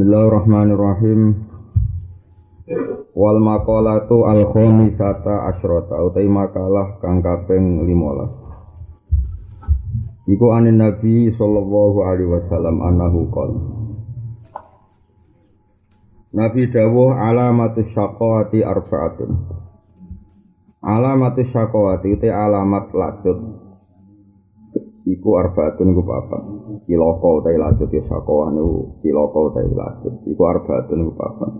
Bismillahirrahmanirrahim. Wal maqalatu al khamisata asyrata utai makalah kang kaping 15. Iku anin Nabi sallallahu alaihi wasallam annahu qala Nabi dawuh alamatus syaqawati arba'atun. Alamatus syaqawati utai alamat lacut iku arbaatun iku papat. Cilaka utahe lanjut ya sakowan niku. Cilaka utahe lanjut iku arbaatun iku papat.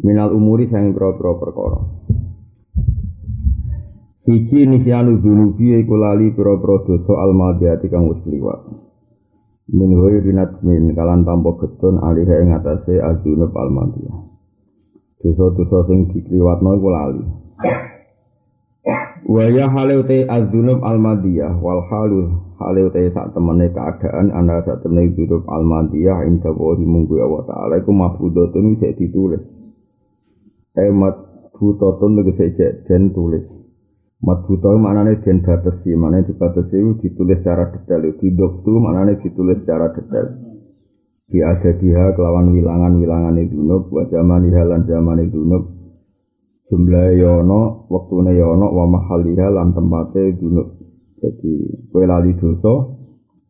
Minal umuri sang pira-pira perkara. Siji nisyanu dunubi iku lali pira-pira dosa almadiyati kang wis kliwat. Min rinat min kalan tanpa getun alih ing atase adunub almadiyah. Dosa-dosa sing dikliwatno iku lali Wa ya halu te azunub almadiyah wal halu halu te sak temene keadaan anda sak temene hidup almadiyah inda wahi munggu ya wa ta'ala iku mahfudotun bisa ditulis. Emat butotun lagi sejak dan tulis. Mat buto maknanya den batesi maknanya dibatesi itu ditulis secara detail. Di mana nih ditulis secara detail. Di ada dia kelawan wilangan-wilangan itu nub wa zaman halan zaman itu nub jumlah yono waktune yono wa mahaliha lan tempate dunuk. Jadi kue lali dosa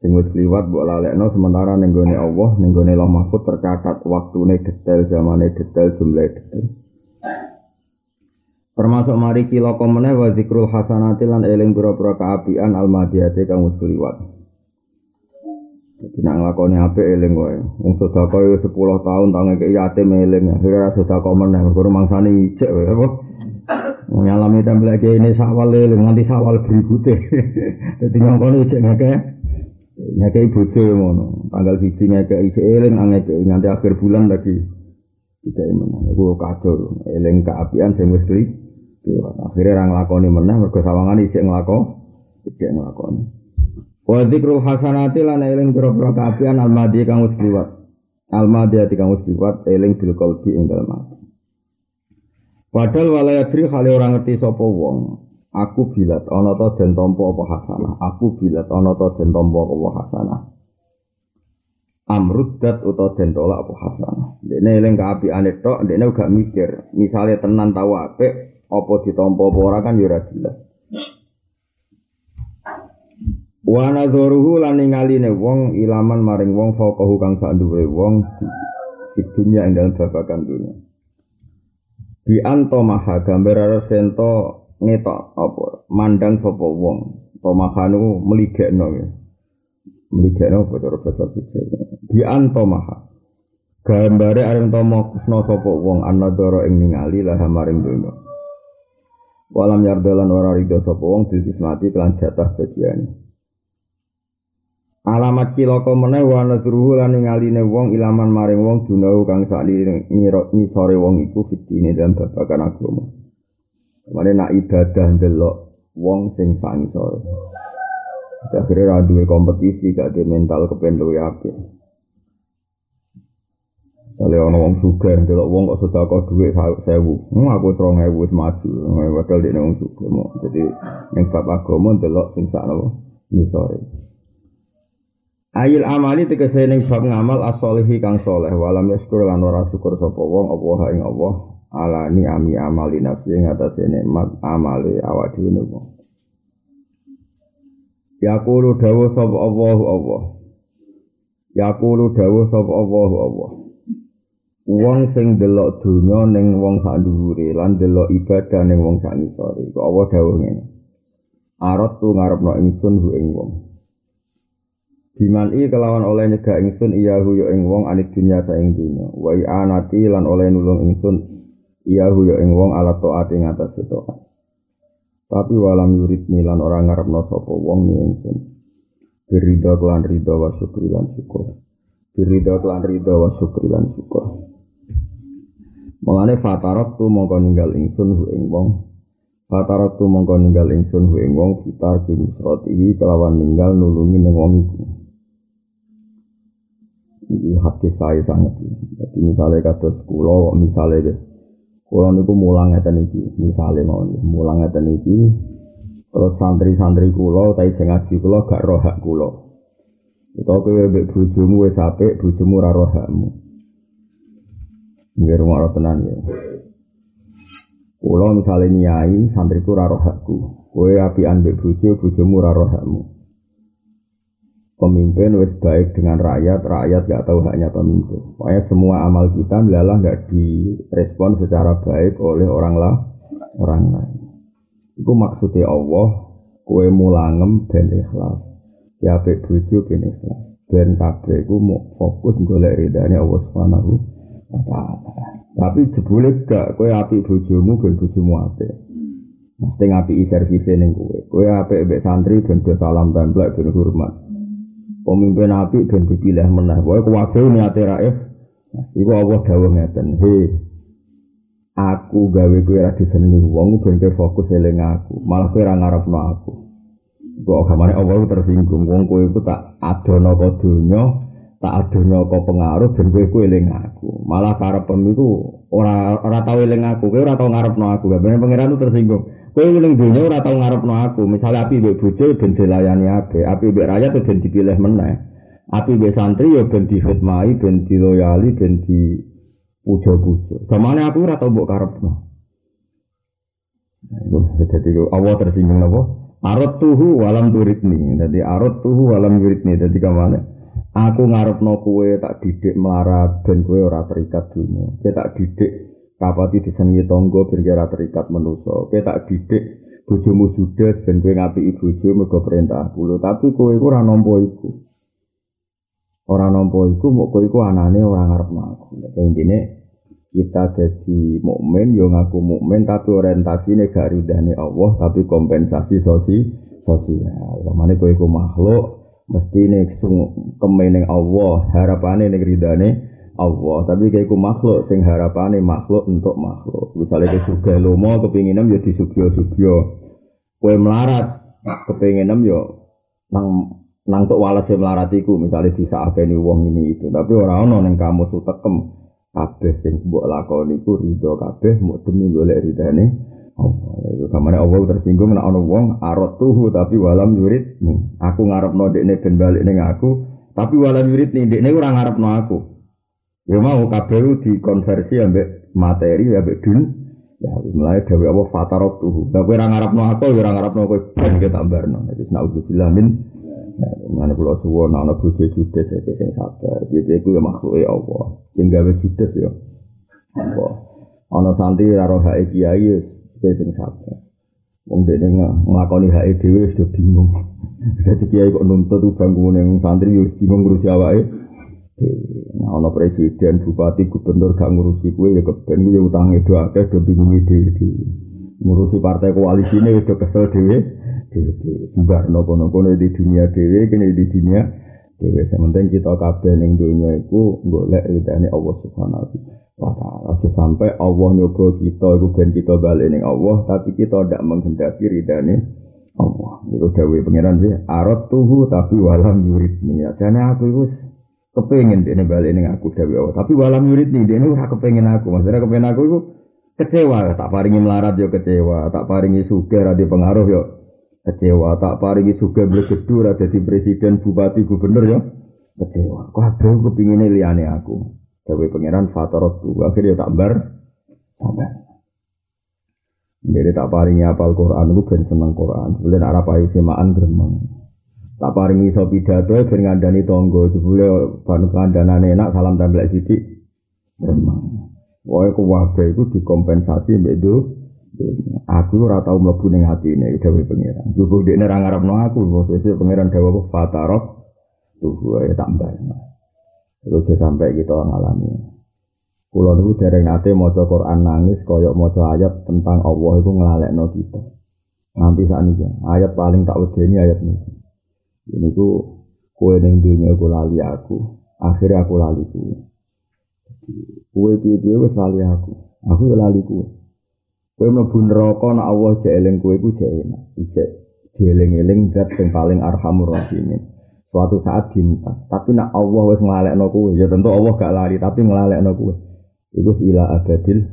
sing wis kliwat mbok lalekno sementara ning gone Allah ning gone Allah Mahfud tercatat waktune detail zamane detail jumlah detail. Termasuk mari kila komene wa zikrul hasanati lan eling pira-pira kaapian almadiyate kang wis kliwat Jadi nak nglakoni apik eling wae. Wong sedekah yo 10 tahun tau ngekek yatim eling, akhire ra sedekah meneh mergo mangsane ijek wae apa. Nyalami tembel iki ini sawal eling nganti sawal berikutnya. Dadi nyongkone ijek ngekek ngekek bojo ngono. Tanggal 1 ngekek ijek eling ngekek nganti akhir bulan lagi tidak meneh. Iku kacau eling keapian sing wis. Akhirnya orang nglakoni meneh mergo sawangan ijek nglakoni. Ijek nglakoni. Wa dzikrul hasanati lan eling pira-pira kaapian almadi kang wis liwat. Almadi kang wis liwat eling bil qalbi ing dalem ati. Padahal walayadri kali orang ngerti sapa wong. Aku bilat ana ta den tampa apa hasanah. Aku bilat ana ta den tampa apa hasanah. Amruddat utawa den tolak apa hasanah. Dene eling kaapiane tok, dene gak mikir. Misale tenan tau apik, apa ditampa apa ora kan ya ora jelas. Wa nadzuruhu lan ningaline wong ilaman maring wong faqahu kang sak dhuwure wong di dunya ing dalem babagan dunya. Bi anto maha gambar sento ngetok apa mandang sapa wong tomahanu meligekno ya. Meligekno cara basa siji. Bi anto maha gambare areng tomo kusno sapa wong anadara ing ningali lah maring dunya. Walam yardalan ora rido sapa wong dismati kelan jatah. Alamat cilaka meneh wa nadruhu lan ngaline wong ilaman maring wong dunau kang sakli ngirok ngisore wong iku fitine dalam babagan agama. Kemarin nak ibadah ndelok wong sing sak ngisore. Akhirnya ra duwe kompetisi gak ada mental kepen luwe apik. Kali ana wong sugih ndelok wong kok sedekah dhuwit 1000. Hmm, aku 3000 wis maju. Padahal dene wong sugih. Jadi ning bab agama ndelok sing sak napa ngisore. Ayil amali tegese ning bab ngamal as-solihi kang soleh walam yaskur lan ora syukur sapa wong apa ing Allah ala ni ami amali nafsi ing atase nikmat amali awak dhewe wong. Yaqulu dawu sapa Allahu Allah. Yaqulu dawu sapa Allahu Allah. Wong sing delok donya ning wong sak dhuwure lan delok ibadah ning wong sak ngisore. Kok Allah dawuh ngene. Arat tu ngarepno ingsun hu ing wong. Biman i kelawan oleh nyegah ingsun iyahu ya ing wong anit dunya saing dunya. Wa anati lan oleh nulung ingsun iyahu ya ing wong ala taat ing atas taat. Tapi walam yurid lan orang ngarepno sapa wong ni ingsun. Birida kelan rida wa syukri lan syukur. Birida kelan rida wa syukri lan syukur. Mulane fatarat tu mongko ninggal ingsun hu ing wong Fatarat tu mongko ninggal ingsun hu ing wong fitar ki kelawan ninggal nulungi ning wong iku. Ini hati saya sangat. Jadi misalnya kata sekolah, misalnya deh, kalau niku mulang ngeten iki, misalnya mau mulang ngeten iki, terus santri-santri kulo, tapi sing ngaji kulo gak roh hak kulo. Utawa kowe mbek bojomu wis apik, bojomu ora roh hakmu. Rumah tenan ya. Kulo misalnya nyai santriku ora roh hakku. Kowe apian mbek bojo. Pemimpin wis baik dengan rakyat, rakyat gak tahu haknya pemimpin. Pokoknya semua amal kita adalah gak direspon secara baik oleh orang lah, orang lain. Itu maksudnya Allah, kue mulangem ben ikhlas. Ya apik bojo ben ikhlas. Ben kabeh iku mau fokus golek ridane Allah Subhanahu wa taala. Tapi jebule gak kowe apik bojomu ben bojomu apik. Mesti ngapi servise ning kowe. Kowe apik mbek santri ben salam templek ben hormat. Pemimpin api dan dipilih menah. Pokoknya kuwabil niate raif. Iku Allah dawuh ngeten. He, aku gawe kowe ora disenengi wong ben fokus eling aku. Malah kowe ora ngarepno aku. Kok agamane Allah tersinggung wong kowe iku tak adono kok donya, tak adono kok pengaruh ben kowe eling aku. Malah karepem iku ora ora tau eling aku, kowe ora tau ngarepno aku. Gabane pangeran tersinggung. Kowe ning dunya ora tau ngarepno aku. Misale api mbek bojo ben dilayani ape, api mbek rakyat ben dipilih meneh. Api mbek santri ya ben dihitmai, ben diloyali, ben di pujo-pujo. Gamane aku ora tau mbok karepno. Iku dadi Allah tersinggung napa? Arot tuhu walam turitni. Dadi arot tuhu walam turitni. Dadi kamane? Aku ngarepno kowe tak didik melarat ben kowe ora terikat dunia. Kowe tak didik kapati disenyi tonggo ben kira terikat manusa kowe tak didik bojomu judes ben kowe ngapiki bojo mergo perintah kulo tapi kowe iku ora nampa iku. Ora nampa iku mok kowe iku anane ora ngarep aku. Nek intine kita jadi mukmin yo ngaku mukmin tapi orientasine gak Allah tapi kompensasi sosi sosial kemane kowe iku makhluk mesti nek kemening Allah harapane nek ridane Allah. Tapi kayak ku makhluk sing harapane makhluk untuk makhluk. Misalnya ke surga lomo kepinginan ya di subyo subyo kue melarat kepinginan yo nang nang tok walase melaratiku misalnya di saat ini ini itu. Tapi orang orang yang kamu sutekem kabeh sing mbok lakoni ku ridho kabeh mau demi golek ridane Allah itu kamane Allah tersinggung nek ana wong arot tuhu tapi walam yurid nih aku ngarepno dekne ben balik ning aku tapi walam yurid nih dekne ora ngarepno aku Ya mau kabeh dikonversi ambek materi ambek dun. Ya mulai dewe apa fatarot tuh. Lah kowe ora ngarepno aku ya ora ngarepno kowe ben ke tambarno. Iki naudzubillah min Mana pulau suwon, ana bojo judes ya sing sabar. Jadi iku ya makhluk Allah. Sing gawe judes ya. Apa? Ana santri karo hak kiai ya sing sabar. Wong dene nglakoni hak dhewe wis bingung. Dadi kiai kok nuntut bangun ning santri yo bingung ngurusi awake. Nah, ono presiden, bupati, gubernur gak ngurusi kue ya keben kue utang itu akeh do bingung ide ngurusi partai koalisi ini udah kesel dewe dewe dewe no kono kono di dunia dewe kini di dunia dewe sementing kita kabeh ning dunia itu golek ridane Allah subhanahu wa taala sampai Allah nyoba kita iku ben kita balik ning Allah tapi kita tidak menghendaki ridane Allah itu dawe pangeran sih arot tuhu tapi walam yuridni ya jane aku itu kepengen dia balik ini aku dewi Allah. Tapi walam dia ora kepengen aku. Maksudnya kepengen aku itu kecewa. Tak paringi melarat yo kecewa. Tak paringi sugar ada pengaruh yo kecewa. Tak paringi sugar blegedur ada di presiden, bupati, gubernur yo kecewa. Kok ada kepingin liane aku. Dewi pangeran fatarot tuh. Akhirnya tak. Sabar. Jadi tak paringi apal Quran, aku ben seneng Quran. Sebenarnya arah payu semaan gremeng. tak paringi iso pidato ben ngandani tangga jebule ban kandhanane enak salam templek sithik remang wae ku wae iku dikompensasi mbek do aku ora tau mlebu ning atine dhewe pangeran jupuk dekne ra ngarepno aku sesuk pangeran dawuh fatarok tuh wae tambah iku sampai kita ngalami Kulo niku dereng nate maca Quran nangis kaya maca ayat tentang Allah iku nglalekno kita. Nanti saat ini ayat paling tak wedeni ayat ini. Ini ku kue neng dunia aku lali aku, akhirnya aku lali kue. Kue piye wes lali aku, aku ya lali kue. Kue mlebu neraka nak Allah cek eling kue ku cek enak, cek dieling-eling zat yang paling arhamur rahimin. Suatu saat dintas, tapi nak Allah wes ngelalekno kue, ya tentu Allah gak lari, tapi ngelalekno kue. Iku ila abadil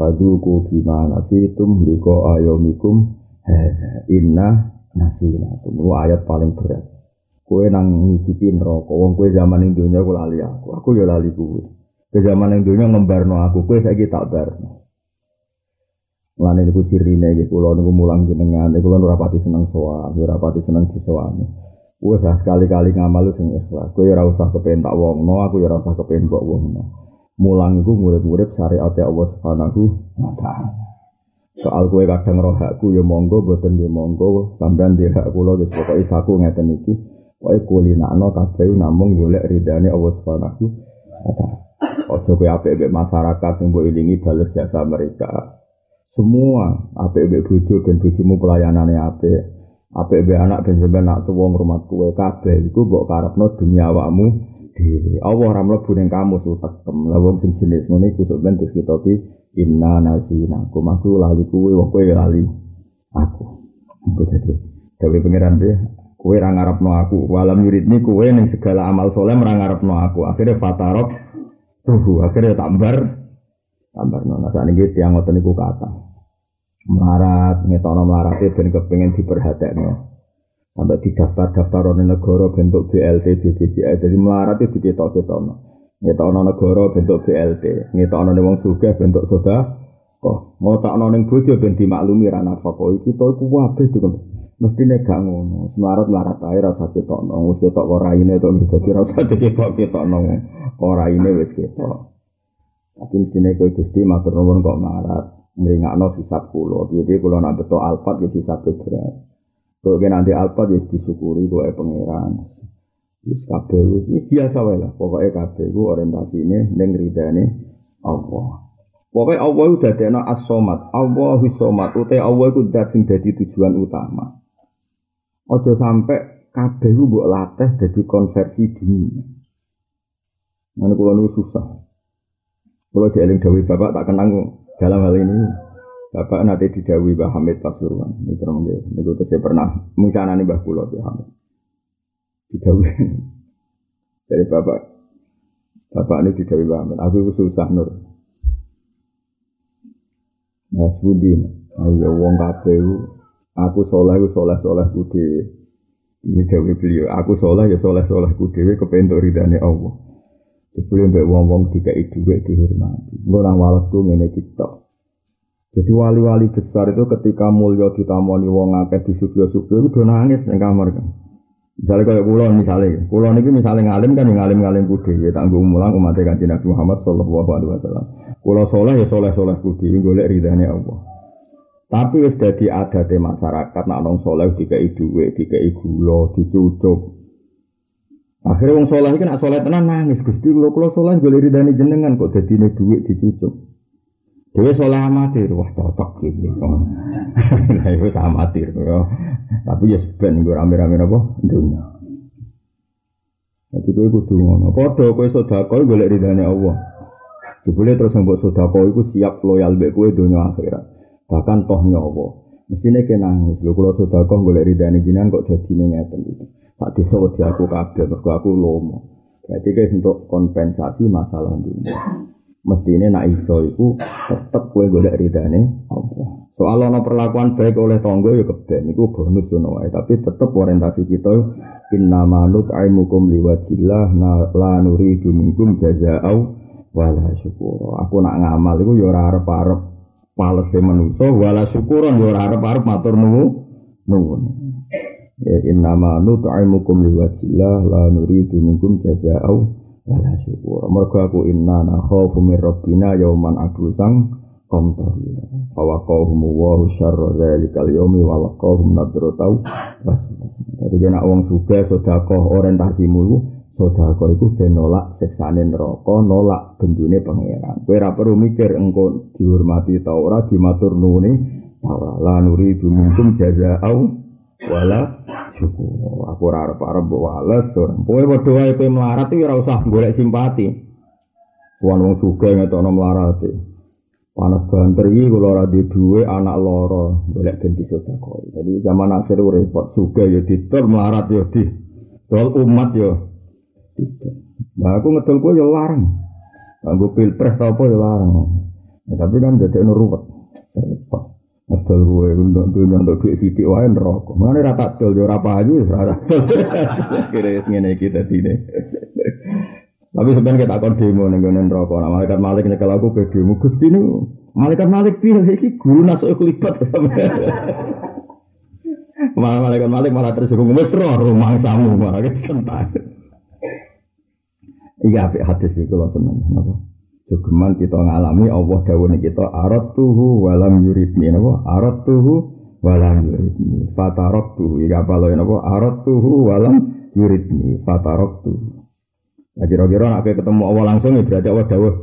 Faduku bima nasitum liko ayomikum Inna Nasina itu ayat paling berat. Kue nang ngicipi neraka. Wong zaman ning donya lali aku. Aku ya lali kue. Ke zaman ning donya ngembarno aku. Kue saiki tak barno. Mulane niku sirine iki kula niku mulang jenengan. Kula ora pati seneng sowan, ora pati seneng disowani. Wes sekali-kali ngamal sing ikhlas. Kowe ora usah kepen tak wongno, aku ya ora usah kepen kok wongno. Mulang iku murid-murid syariat Allah Subhanahu wa taala. Soal kue kadang roh hakku ya monggo, boten ya monggo, sampean di hak kula wis pokoke isaku ngeten iki. Wae kulinakno kabeh namung golek ridane Allah Subhanahu wa taala. Ojo kowe apik mbek masyarakat sing mbok ilingi bales jasa mereka. Semua apik mbek bojo ben bojomu pelayanane apik. Apik mbek anak ben sampeyan nak tuwa ngrumat kowe kabeh iku mbok karepno dunia awakmu dhewe. Allah ora mlebu kamu sutekem. Lah wong sing jenis ngene iku sok ben dikitopi inna nasina. Kumaku lali kowe wong kowe lali aku. Iku jadi Dewi pangeran dia Kue ra ngarepno aku, walam yuridni kue ning segala amal soleh ora ngarepno aku. Akhirnya fatarok tuh, akhirnya tambar tambar nona. Saat ini tiang ngoten niku kata melarat, ngetono melarat ben kepengin diperhatekno. Sampai di daftar-daftar negara bentuk BLT, BPJS. Jadi melarat itu diketok-ketokno. Ngetokno negara bentuk BLT, ngetokno ning wong sugih bentuk soda. Oh, mau tak ning bojo ben dimaklumi ra nafkah. Iki to iku kabeh dikon mestine gak ngono melarat ae rasa ketok kok raine to dadi ra usah ketok ketokno kok raine wis ketok tapi mestine kowe Gusti matur nuwun kok marat. Ngringakno hisab kula. Piye kula nak beto alfat ya hisab berat. Kok nanti alfat ya disyukuri kowe pangeran. Wis kabeh wis. Biasa wae lah. Pokoke kabeh iku orientasine ning ridane Allah. Pokoknya Allah itu dadekno as-somat, Allah somat, utai Allah itu dat sing dadi tujuan utama. Ojo sampai kabeh ku mbok latih dadi konversi dunia. Mana kula nu susah. Kalau dieling Dawi Bapak tak kenang dalam hal ini. Bapak nanti didawi Mbah Hamid Pasuruan. Ya. Ini gue saya pernah misalnya nih Mbah Kulo ya Hamid. Didawi dari Bapak. Bapak ini didawi Mbah Hamid. Aku susah nur. Mas Budi, ayo wong kabeh Aku soleh, aku soleh, soleh kude. Ini dewi beliau. Aku soleh, ya soleh, soleh kude. Kepentuk ridhani Allah. Sebelum mbak wong-wong tiga itu dihormati. Orang walas ku ngene kita. Jadi wali-wali besar itu ketika mulia ditamoni wong akeh di subyo-subyo itu udah nangis yang kamar kan. Misalnya kayak kulon misalnya, kulon ini misalnya ngalim kan ngalim-ngalim kude, ya tanggung mulang umat kanji Nabi Muhammad Sallallahu Alaihi Wasallam. Kulo soleh ya soleh soleh kude, golek ridhani Allah. Tapi wis dadi adate masyarakat nak nong soleh dikai dhuwit, dikai gula, dicucuk. Akhirnya wong soleh iki nak soleh tenan nangis, Gusti kula kula soleh golek ridane jenengan kok dadine dhuwit dicucuk. Dhewe soleh amatir, wah cocok iki. Lah iku amatir yo. Tapi ya ben nggo rame-rame napa dunya. Jadi kowe kudu ngono. Padha kowe sedekah golek ridane Allah. Jebule terus mbok sedekah iku siap loyal mbek kowe donya akhirat bahkan toh nyawa mestinya kena nangis. Lho kalau sudah kok boleh ridani jinan kok jadi ngeten gitu tak desa wedi aku kabeh mergo aku lomo. Berarti guys untuk kompensasi masalah dunia. Mestinya nak iso itu tetep gue golek ridane Allah. Soal ana perlakuan baik oleh tonggo ya keben. Itu bonus ngono wae tapi tetep orientasi kita inna manut aimukum liwajillah la nuridu minkum jazaa'u wala syukur aku nak ngamal itu ya ora arep-arep palese manusa wala syukuran yo ora arep-arep matur nuwun. Ya innama nut'imukum liwajillah la nuridu minkum jazaa'u wala syukur. Mergo aku inna nakhafu min rabbina yauman abusang qamtarira. Fa waqahum wa syarra dzalikal yaumi wa laqahum nadratau. Jadi kena wong sugih sedekah orientasimu Sodako itu ben nolak seksane neraka, nolak bendune pangeran. Kowe ora perlu mikir engko dihormati ta ora dimatur nuwuni ta ora. La nuri dumungkum jazaa'u wala syukur. Aku ora arep-arep mbok wales. Kowe padha wae kowe melarat iki ora usah golek simpati. Wong wong sugih ngetokno melarat. Panas banter iki kula ora di duwe anak loro golek ben disodakoi. Jadi zaman akhir repot sugih ya ditur melarat ya di Dol umat ya Nah aku ngedol kue ya larang. Aku pilpres tau apa ya larang. Ya, tapi kan jadi ruwet. Repot. dol gue untuk dunia untuk duit sidik wae neraka. Mulane ra tak dol yo ora payu wis ra dol. Kira ngene iki dadi Tapi sebenarnya kita akan demo nih gue neraka. Nah, malaikat malik nyekel aku ke demo. Gusti ini malaikat malik pilih iki guru nasuk kelipat. malah malaikat malik malah tersinggung wis roh rumah samu malah sentak. Iya apik hadis iki kula seneng. Napa? Jogeman kita ngalami Allah dawuhne kita arat tuhu walam yuridni napa? Arat tuhu walam yuridni. Fatarok tuhu. Iya apa lo napa? Arat tuhu walam yuridni. Tuhu. Nah kira-kira nak ketemu Allah langsung ya berarti Allah dawuh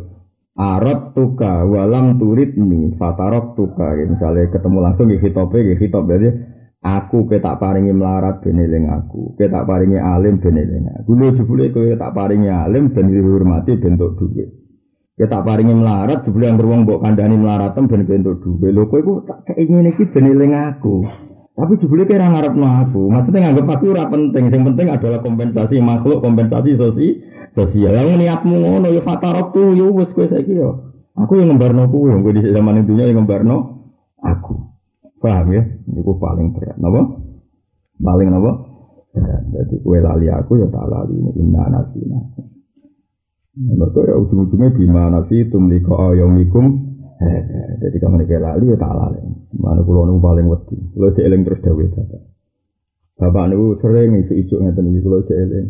Arat tuka walam turidni fatarok tuka. Ya, misalnya ketemu langsung ya hitope ya hitop berarti aku ketak paringi melarat beneling aku, ketak paringi alim beneling aku. Lu jebule kowe tak paringi alim ben dihormati bentuk duit. Ketak paringi melarat jebule yang beruang mbok kandhani melarat ben bentuk duit. Lho kowe iku tak keinginan iki beneling aku. Tapi jebule kira ngarepno aku. Maksudnya nganggep aku ora penting. Yang penting adalah kompensasi makhluk, kompensasi sosial sosial. Yang niatmu ngono ya fatarok tuh yo wis kowe saiki yo. Aku yang ngembarno kuwi, kowe di zaman dunia yang ngembarno aku. Paham ya? Iku paling berat. Napa? Paling napa? Berat. Jadi kowe lali aku ya tak lali ini inna nasina. Mereka ya ujung-ujungnya bima nasi tumliko ayomikum jadi kamu nih lali ya tak lali. Mana pulau nu paling wedi. Pulau eling terus dawe bapak. Bapak nu sering isu-isu ngeten iki pulau eling.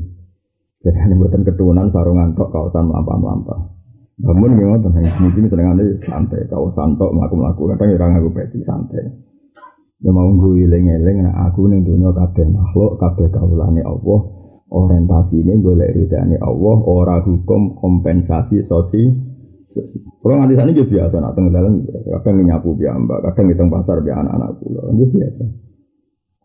Jadi ini buatan keturunan sarungan tok kawasan melampah-melampah. Bangun tentang mungkin seneng santai kawasan tok melaku-melaku kadang ya aku peti santai. Ya mau gue eling-eling nah aku ning dunia kabeh makhluk kabeh kawulane Allah orientasi ini golek ridane Allah ora hukum kompensasi sosi kalau nganti sana juga biasa, nak tengah dalam biasa. Kadang nyapu mbak, kadang hitung pasar biasa anak-anak pulau, ini biasa.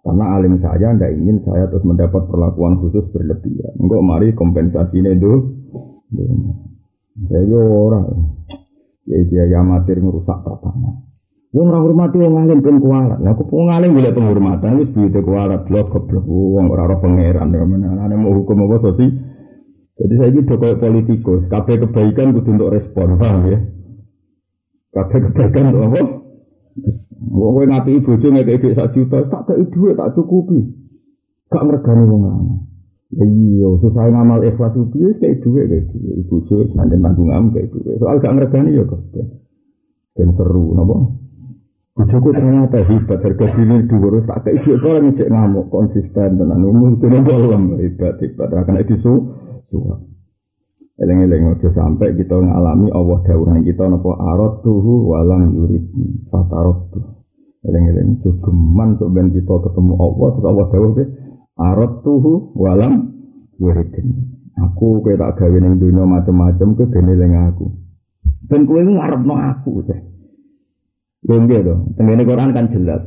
Karena alim saya tidak ingin saya terus mendapat perlakuan khusus berlebihan. Enggak mari kompensasi ini itu. Saya orang. Ya dia amatir ngerusak tatanan. Wong ora hormati wong alim ben kualat. Lah kok wong alim golek penghormatan wis duwite kualat blok goblok wong ora ora pangeran ya menane mau hukum apa sosi. Jadi saya ini koyo politikus, kabeh kebaikan kudu untuk respon, paham ya? Kabeh kebaikan untuk apa? Wong kowe ngati bojo ngekek dhuwit sak juta, tak kei dhuwit tak cukupi. Gak ngregani wong lanang. Ya iya, susah ngamal ikhlas piye kei dhuwit kei dhuwit. Bojo santen tanggung am kei dhuwit. Soal gak ngregani ya kok. Ben seru napa? Bojoku ternyata hebat, harga diri dhuwur tak kei dhuwit ora ngecek ngamuk konsisten tenan. Umur kene bolong hebat hebat. Ra kena disu suap. Eleng-eleng aja sampai kita ngalami Allah dawuhan kita napa arad tuhu walam yurid fatarot tuh. Eleng-eleng geman sok ben kita ketemu Allah terus Allah dawuh ke arad tuhu walam yurid. Aku kowe tak gawe ning dunya macam-macam ke eling aku. Ben kowe ngarepno aku teh. Lho nggih to, tengene Quran kan jelas.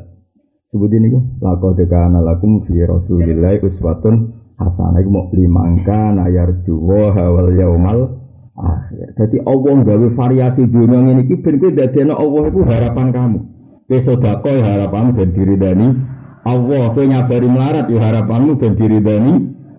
Sebut ini kok laqad kana lakum fi rasulillahi uswatun hasanah iku mau limangka nayar juwa wal yaumal akhir. Jadi Allah gawe variasi dunia ini ben kowe dadekno Allah iku harapan kamu. Sedekah ya harapanmu ben diridani Allah, kowe nyabari melarat ya harapanmu ben diridani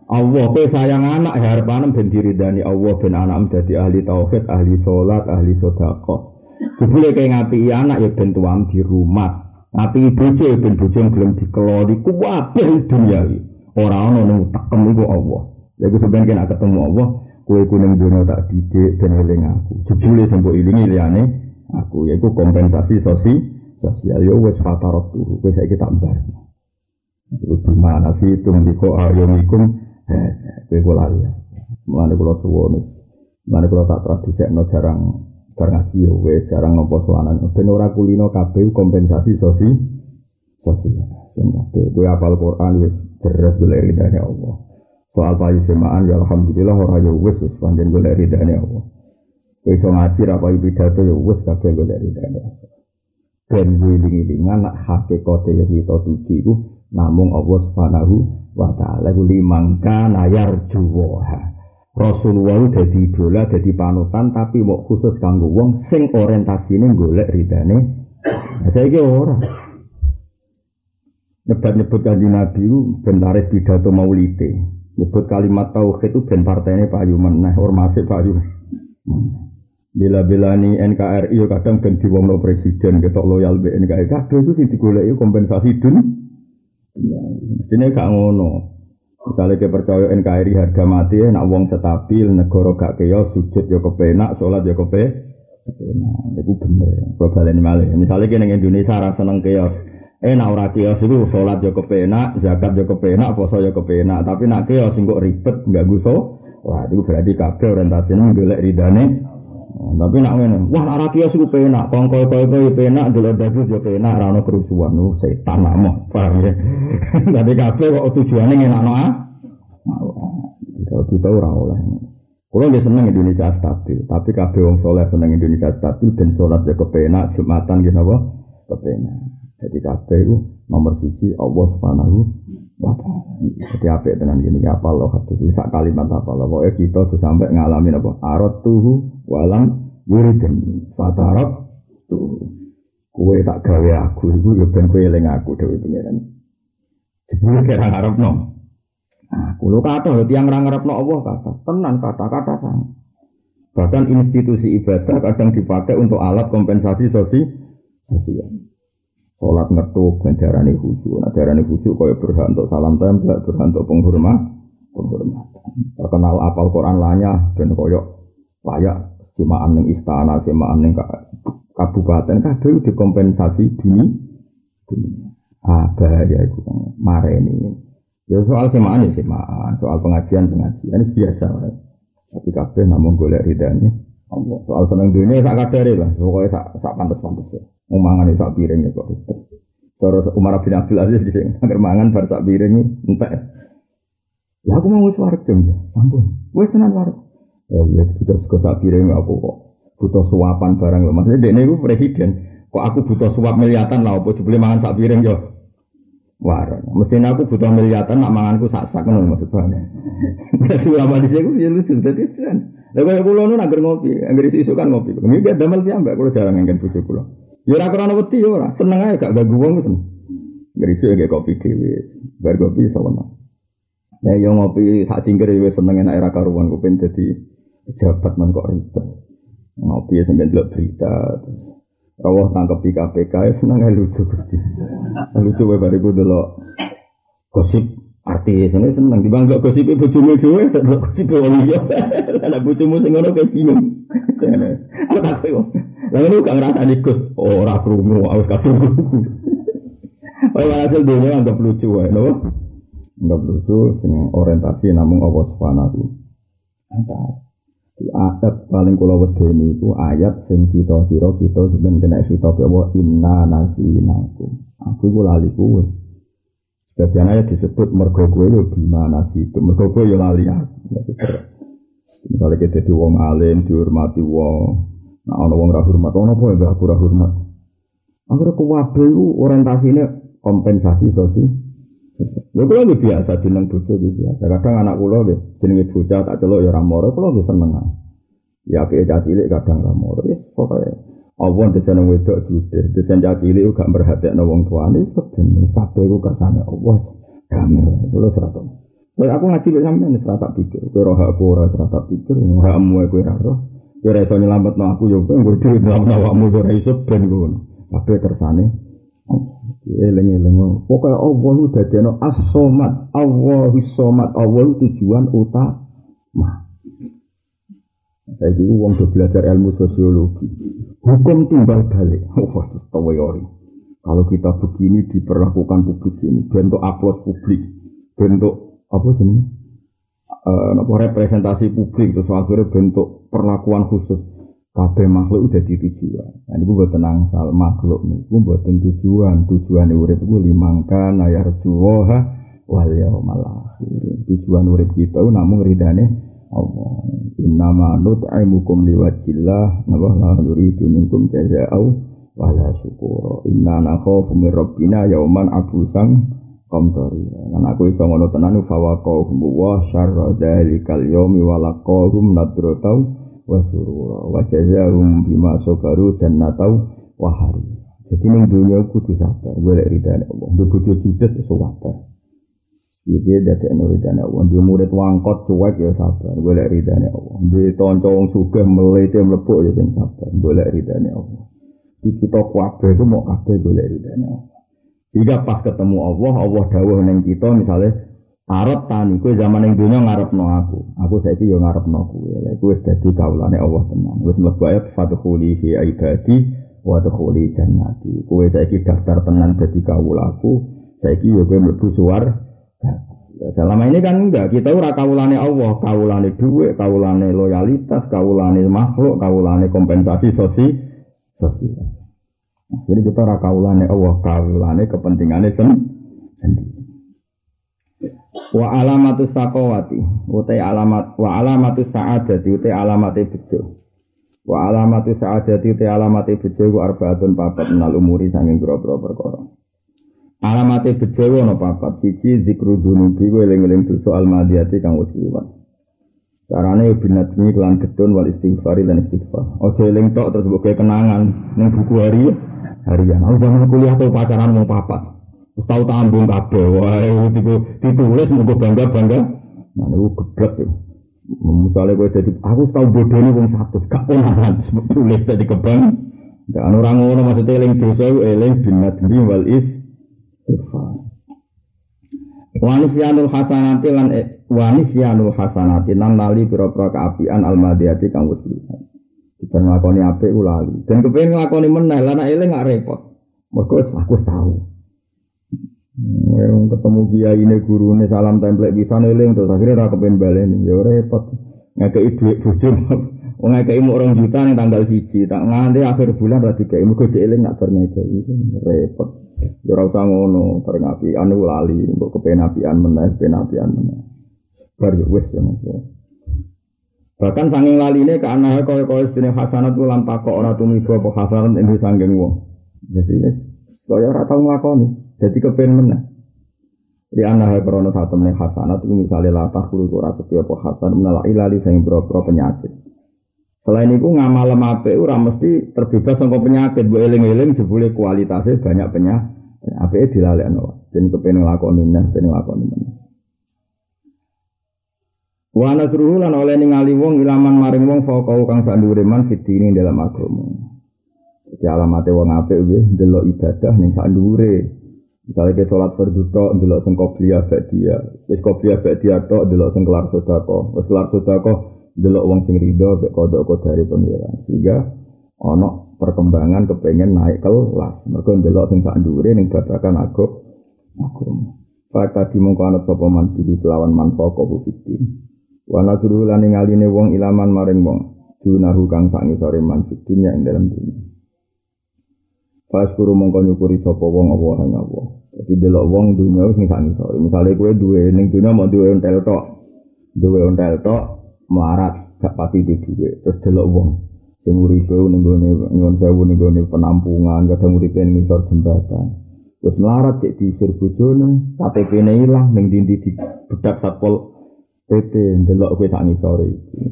Allah, kowe sayang anak ya harapanmu ben diridani Allah ben anakmu dadi ahli tauhid, ahli salat, ahli sedekah. Jebule kowe ngapi anak ya ben tuam di rumah. Ngapi bojo ya ben bojo gelem dikelori kuwabeh dunia iki. Orang ono tak tekem iku Allah. Ya gue sebenarnya kena ketemu Allah, kue kuning dunia tak didik dan eling aku. Jebule sembuh ilingi liane aku. Ya gue kompensasi sosi sosial. Yo ya wes fatarot tuh, gue saya kita embar. Itu gimana sih itu ndiko ayomikum? Eh, gue gue lari ya. Mulane kula suwun. Mulane kula tak tradisi jarang ngaji yo wes jarang nopo suanan. Ben ora kulino kabeh kompensasi sosi sosial. Gue apal Quran wis beres gue ridane Allah. Soal payu semaan ya alhamdulillah ora ya wis wis panjen gue ridane Allah. Iso ngaji ra payu pidato ya wis kabeh gue ridane Allah. Ben wiling-wilingan nak hakikate yang kita tuju iku namung Allah Subhanahu wa taala ku limangka nayar juwaha. Rasulullah dadi idola, dadi panutan tapi mau khusus kanggo wong sing orientasine golek ridane. Nah, saiki ora nyebut-nyebut kanji Nabi itu ben pidato maulite. Nyebut kalimat tauhid itu ben partainya payu meneh, ormase payu. Bila-bilani NKRI kadang ben diwongno presiden ketok loyal be NKRI. Kabeh iku sing digoleki kompensasi dun. Ya, mestine gak ngono. Misalnya kita percaya NKRI harga mati, nak wong stabil, negara gak keyo, sujud yo kepenak, sholat yo kepe, kepenak. Itu bener. Kalau balen malih. Misalnya kita Indonesia rasa seneng keyo, eh nak ora keyo itu sholat yo kepenak, zakat yo kepenak, poso yo kepenak. Tapi nak keyo sing kok ribet, nggak guso. Wah, itu berarti kabeh orientasinya golek ridane tapi nak ngene, wah nak rakyat sih penak, kongkol kongkol penak, dulu dadu juga penak, rano kerusuhan, nu setan mau, paham ya? Tapi kafe kok tujuannya ngenak no ah? Kalau kita ora oleh. Kalau dia seneng Indonesia stabil, tapi kafe wong soleh seneng Indonesia stabil, dan sholat juga penak, jumatan gitu apa? Kepenak. Jadi kafe itu nomor siji Allah subhanahu. Jadi apa dengan gini, apa loh hadis sak kalimat apa loh, pokoknya kita sampai ngalamin apa? Arot tuhu walam yurideni fatarab tuh. Kue tak gawe aku yo ben kue eling aku dewe pengiran jebule kira ngarepno. Aku nah, lo kata tiang ra ngarepno Allah kata. Tenan kata-kata sang. Bahkan institusi ibadah kadang dipakai untuk alat kompensasi sosi sosial sholat ngetuk dan darani khusyuk nah darani khusyuk kaya berhak untuk salam tempel berhak untuk penghormat penghormatan terkenal apal Quran lanya dan koyok layak semaan ning istana, semaan ning kabupaten kabeh dikompensasi dunia. dunia. Ah, bahaya itu kan mareni. Ya soal semaan ya semaan, soal pengajian pengajian biasa. Tapi kabeh namun golek ridane Allah. Soal seneng dunia sak kadare lah, pokoke sak sak pantes-pantes ya. Umangan sak piring ya kok. Terus Umar bin Abdul Aziz di sini, agar mangan bar sak piring entek. Ya aku mau wis wareg jam ya, sampun. Wis tenan wareg. Ya iya butuh suka sak piring aku kok. Butuh suapan barang lho. Maksudnya dekne iku presiden. Kok aku butuh suap miliatan lah apa jebule mangan sak piring yo. Waran. Mestinya aku butuh miliatan nak manganku sak-sak ngono maksud bang. Dadi apa di sini ya lucu dadi kan. Lah kaya kula nu anggar ngopi, anggar isu kan ngopi. Dia damel piyambak kula jarang nganggen bojo kula. Ya ora krana wedi ya ora, seneng ae gak ganggu wong seneng. Isu ya kopi dhewe. Bar kopi sawono. Ya yo ngopi sak cingkir ya seneng enak era karuan kupen dadi pejabat man kok ribet ngopi ya sampai dulu berita rawah tangkap di KPK ya senang ya lucu gusti lucu wae bariku dulu gosip artis ini seneng di bangga gosip ibu cumi cumi gosip wali ya ada bujumu sing ngono kayak bingung. Aku tak tahu lalu lu gak ngerasa ikut oh rak rungu harus kasih rungu Oleh hasil dunia anggap lucu wae, no? Anggap lucu, sing orientasi namun Allah Subhanahu. Wa ayat paling kula wedeni iku ayat sing kita kira kita sebenarnya kena khitab ya inna nasinakum. Aku iku lali kuwe. Sebagian ayat disebut mergo kowe yo gimana sih itu mergo kowe yo lali aku. Misalnya kita di wong alim dihormati wong, nah ono wong ra hormat, ono apa ya aku ra hormat. Aku kuwabe iku orientasine kompensasi sosial Lha kula nggih biasa jeneng bojo nggih biasa. Kadang anak kula nggih jenenge bocah tak celuk ya ora moro, kula nggih seneng. Ya cah cilik kadang ora moro. Ya pokoke Allah desen wedok jude, desen cah cilik gak merhatekno wong tuane keben kabeh iku kersane Allah. Damai kula serata. Kowe aku ngaji lek sampeyan ora tak pikir, kowe roh aku ora ora tak pikir, hakmu kowe ora roh. Kowe ora iso nyelametno aku yo kowe nggo nyelametno awakmu ora iso ben ngono. Kabeh kersane Eling-eling. Pokoknya Allah itu dadeno as-somat. Allah somat. Allah tujuan utama. Saya ini uang udah belajar ilmu sosiologi. Hukum timbal balik. Oh, tawayori. Kalau kita begini diperlakukan publik ini, bentuk aplaus publik, bentuk apa jenis? Uh, representasi publik, terus akhirnya bentuk perlakuan khusus Kabeh makhluk udah di tujuan. Nah, ini gue tenang sal makhluk nih. Gue buat tujuan. Tujuan urip gue limangkan ayar juwoha wal yaumal akhir. Tujuan urip kita namun ridane Allah. Inna ma nut'imukum liwajillah nabah la nuridu minkum jaza'au wala syukura. Inna nakhafu min rabbina yauman abusan komtori. Lan aku iso ngono tenan fa waqahum wa syarra dzalikal yaumi wa laqahum nadratau wa surura wa jazaahum bima sabaru jannatau wa hari. Jadi ning dunia kudu sabar, golek ridane Allah. Ndek bojo judes iso. Iki dadi ridane Allah. Dia murid wangkot cuek ya sabar, golek ridane Allah. Dia tonco wong sugih melete mlebu ya sing sabar, golek ridane Allah. Di kita kabeh itu mau kabeh golek ridane Allah. Jika pas ketemu Allah, Allah dawuh ning kita misalnya Arab tani, kue zaman yang dunia ngarep no aku, aku saiki yo ngarep no kue, kue dadi kaulane Allah tenang, kue mlebu ayat fadkhuli fi ibadi wa dkhuli jannati, kue saiki daftar tenan dadi kaulaku, saiki yo kue mlebu suar. Selama ini kan enggak, kita ora kaulane Allah, kaulane duit, kaulane loyalitas, kaulane makhluk, kaulane kompensasi sosi, sosial. Jadi kita ora kaulane Allah, kaulane kepentingannya sendiri. Wa alamatu sakowati utai alamat wa alamatu sa'adati utai alamate bejo. Wa alamatu sa'adati utai alamate bejo ku arbaatun papat menal umuri sanging perkara. Alamate bejo ana papat siji zikru dunubi ku eling-eling dosa almadiyati kang wis liwat. Carane binatmi kelan getun wal istighfari dan istighfar. Ojo eling tok terus mbok kenangan ning buku hari harian. Aku zaman kuliah tuh pacaran mau papat. tahu tambung kabeh wae itu ditulis mau bangga bangga nah itu geblek ya misalnya gue jadi aku tahu bodoh ini wong satu gak onaran tulis jadi kebang dan orang ngono maksudnya eling dosa eling binat bi wal is Wanisyanul hasanati lan e, wanisyanul hasanati nan lali pira-pira kaapian almadiyati kang wis lihat. Kita nglakoni apik ulali. Dan kepengin nglakoni meneh lan eling gak repot. Mergo aku tahu. Wong ketemu kiai ini guru ini salam template bisa neling terus akhirnya ra kepen baleni ya repot ngekei duit bojo wong ngekei mu orang juta ning tanggal siji tak nganti akhir bulan ra dikei mugo eling nak bar ngekei repot ya ora usah ngono bar ngapi anu lali mbok kepen apian meneh kepen apian meneh bar wis ya Bahkan sanging laline ke anake kaya-kaya sedene hasanat lan takok ora tumiba apa hasanat ing sanging wong. Jadi kaya ora tau nglakoni. Jadi kepen menang. Di anak krono satu meneng hasanat itu misalnya latah kuru kura setiap hasan menolak ilali sayang bro penyakit. Selain itu ngamal mape ora mesti terbebas sangka penyakit. Bu eling eling jebule kualitasnya banyak penyakit. Apa itu dilalek no? Jadi kepen ngelakoni nah, kepen ngelakoni mana? Wa nasruhu lan oleh ningali wong ilaman maring wong faqau kang sandure man fitini dalam agama. Jadi alamate wong apik nggih delok ibadah ning sandure. Misalnya kita sholat berduka, delok sing qobliyah dia, Wis qobliyah dia tok delok sing kelar sedekah. Wis kelar sedekah delok wong sing rido mek kodok dari pengiran. Sehingga ana perkembangan kepengen naik kelas. Mergo delok sing sak ndure ning babakan aku aku. Faka dimongko ana sapa man pilih kelawan manfaat kok fitin. Wa nasruhu lan ngaline wong ilaman maring wong. Dunahu kang sak ngisore man dunya ing dalam dunia. Pas kuru mongko nyukuri sapa wong apa ing apa. Dadi delok wong dunya sing sak ngisor. Misale kowe duwe ning dunya mau duwe ontel tok. Duwe ontel tok melarat gak pati di duwe. Terus delok wong sing uripe ning gone nyuwun sewu ning gone penampungan, kadang uripe ning ngisor jembatan. Terus melarat cek diusir bojone, KTP-ne ilang ning dindi di bedak satpol PP delok kowe sak ngisor iki.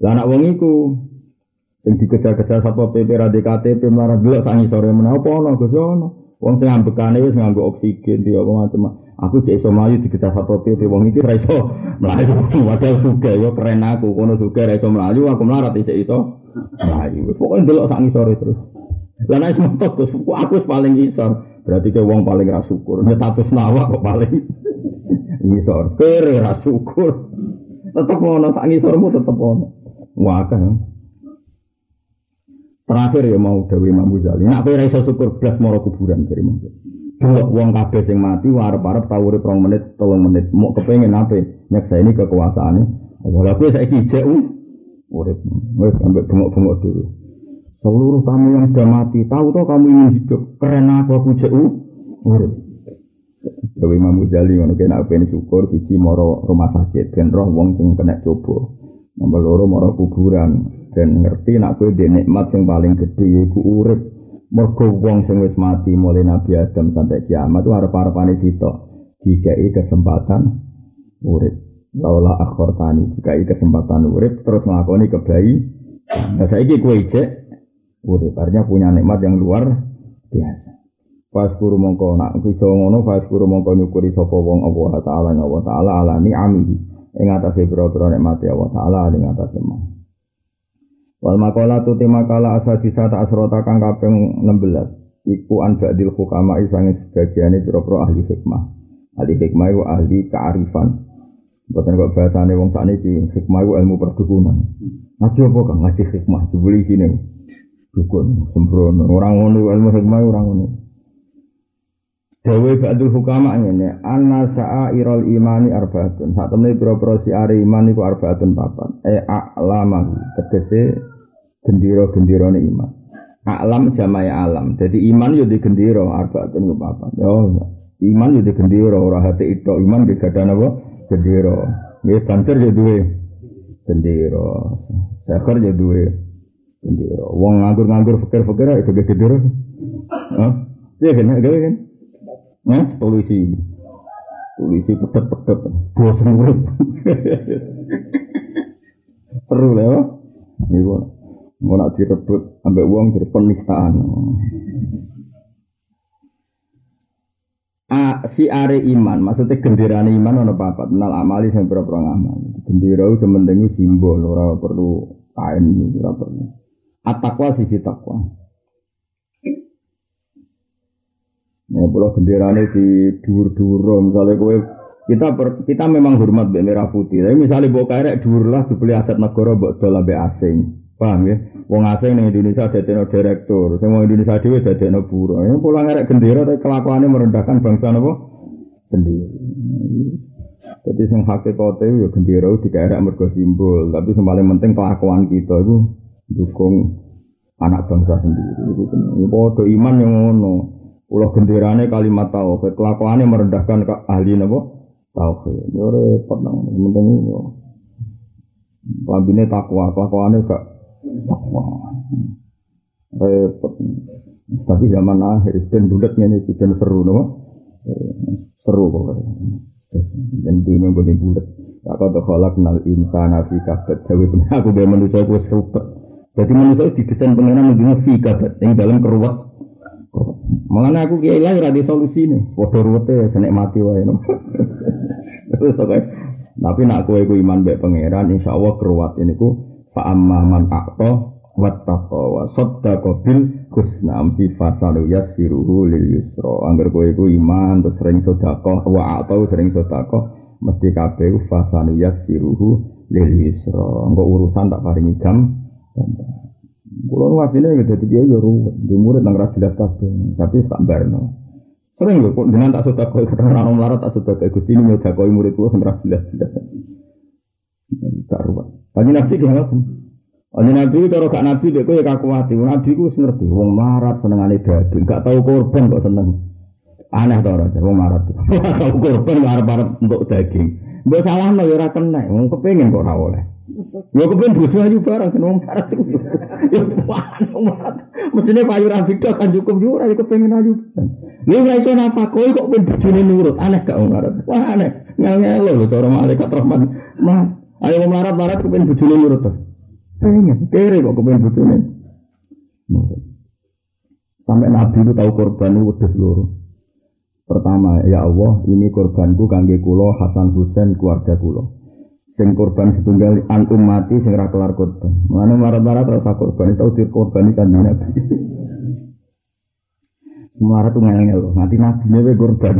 Lah anak wong iku Sing dikejar-kejar sapa PP radhi KTP melarat dulu sangi sore menapa ana Gus ono. Wong sing ambekane wis nganggo oksigen dia apa macam. Aku cek iso mlayu dikejar sapa PP wong iki ora iso mlayu. Wadah suge yo keren aku kono suge ora iso mlayu aku melarat cek iso mlayu. Pokoke delok sangi sore terus. Lah nek semotot Gus aku paling isor. Berarti ke wong paling ra syukur. Nek status kok paling isor. Kere ra syukur. Tetep ono sak ngisormu tetep ono. Wah kan. Terakhir ya mau Dewi Imam Ghazali. Nak kowe iso syukur blas moro kuburan dari Imam Kalau wong kabeh sing mati warep-arep tau urip 2 menit, 3 menit, mau kepengin apa? Nyakseni kekuasaane. Ora kowe saiki jek urip. Wis sampe bengok-bengok dulu. Seluruh kamu yang sudah mati, tahu toh kamu ingin hidup. Keren aku aku jek urip. Dewi Imam Ghazali ngono kena ben syukur siji moro rumah sakit ben roh wong sing kena coba. Nomor loro moro kuburan dan ngerti nak kowe di nikmat yang paling gede yaiku urip mergo wong sing wis mati mulai Nabi Adam sampai kiamat itu arep-arepane sitok. Dikai kesempatan urip. Laula akhortani dikai kesempatan urip terus nglakoni kebayi. Nah saiki kowe ijek urip. Artinya punya nikmat yang luar biasa. Fas guru mongko nak bisa ngono fas guru mongko nyukuri sapa wong Allah taala Allah taala ala ni'ami ing atase pira-pira nikmate Allah taala ing atase. Wal makalah tu tema kala asal bisa tak asrota kang kaping 16 iku an ba'dil hukama isange sebagiane pira-pira ahli hikmah. Ahli hikmah iku ahli kearifan. Bukan kok bahasane wong sakniki hikmah iku ilmu perdukunan. Ngaji apa kang ngaji hikmah dibeli sini. Dukun sembrono orang ngono ilmu hikmah orang ngono. Dewi ba'dul hukama ini Anna irol imani arbaatun. Saat temen pira-pira siare iman iku arbaatun papat. E a'lama gendiro-gendiro iman. A'lam jamai alam. Jadi iman yo di gendiro arbaatun ku papat. Yo iman yo di gendiro Ora hati itu iman di gadan apa? Gendiro. Ya banter yo duwe Gendiro. Sekar yo duwe Gendiro. Wong nganggur-nganggur fikir-fikir itu gendiro. Hah? Iya kan? Iya kan? Nah, polisi. Polisi pedet-pedet. Bosan urip. Seru lah ya. Iku mau nak direbut ambek uang jadi penistaan. A, si are iman, maksudnya gendirane iman ono papat, menal amali sing pira-pira ngamal. Gendera itu penting simbol, ora perlu kain, ora perlu. Atakwa sisi takwa. Ya pulau ini di dur-dur, misalnya kowe kita per, kita memang hormat be merah putih. Tapi misalnya bawa kayak dur lah dibeli aset negara buat dolar be asing. Paham ya? Wong asing ning Indonesia ada teno direktur, semua Indonesia dhewe teno buruh. Ya pulau ngerek gendera tapi kelakuannya merendahkan bangsa napa? Sendiri. Jadi sing hakikate ya gendera dikerek mergo simbol, tapi sing paling penting kelakuan kita itu dukung anak bangsa sendiri. Itu kan ya iman yang ngono. Pulau genderane kalimat tauhid, kelakuannya merendahkan ke ahli nabo tauhid. Yo repot nang penting yo. Lambine takwa, kelakuannya gak takwa. Repot. Tapi zaman akhir ben bulat ngene iki ben seru napa? Seru pokoknya. Dan dunia boleh bulat. Tak kau tolak kenal insan fi kabet. Jawi aku biar manusia aku seru. Jadi manusia didesain pengenan menjadi fi. Yang dalam keruat Mengenai aku kiai lah ada solusi nih. Waduh rute senek mati wae no. Tapi nak kue ku iman baik pangeran, insya Allah keruat ini ku fa amma man akto wattaqo wa saddaqa bil husna amsi fasalu yasiruhu lil yusra. Angger kowe ku iman terus sering sedekah wa atau sering sedekah mesti kabeh fasalu yasiruhu lil yusra. Engko urusan tak paringi gam. Kulo asline gitu dadi kiai yo ruwet, di murid nang ra jelas kabeh, tapi tak barno. Sering lho kok dengan tak sudah kau kadang orang melarat tak kayak gusti ini nyudah kau murid tua sembarang jelas jelas. Tak ruwet. Kaji nabi gimana pun. Kaji nabi kalau gak nabi dia kau ya kaku hati. Nabi ku ngerti. Wong melarat seneng ane daging. Gak tahu korban kok seneng. Aneh tau orang. Wong melarat. Tahu korban melarat untuk daging. Gue salah no ya kena. Wong kepengen kok rawoleh. Ya kepen bojo ayu barang kan wong marat iku. Ya wong marat. Mestine payu ra beda kan cukup yo ora kepengen ayu. Lha ora iso napa kowe kok ben bojone nurut. Aneh gak wong. Wah aneh. Ngel-ngel lho cara malaikat rahmat. Mah, ayo wong marat marat kepen bojone nurut. Pengen, kere kok kepen bojone. Sampai Nabi itu tahu korban itu wedhus loro. Pertama, ya Allah, ini korbanku kangge kulo Hasan Husain keluarga kulo sing korban setunggal an mati sing ra kelar korban. Mulane marat-marat rasa korban itu dir korban kan Nabi. Marat tuh ngel-ngel, nanti nabi nya korban.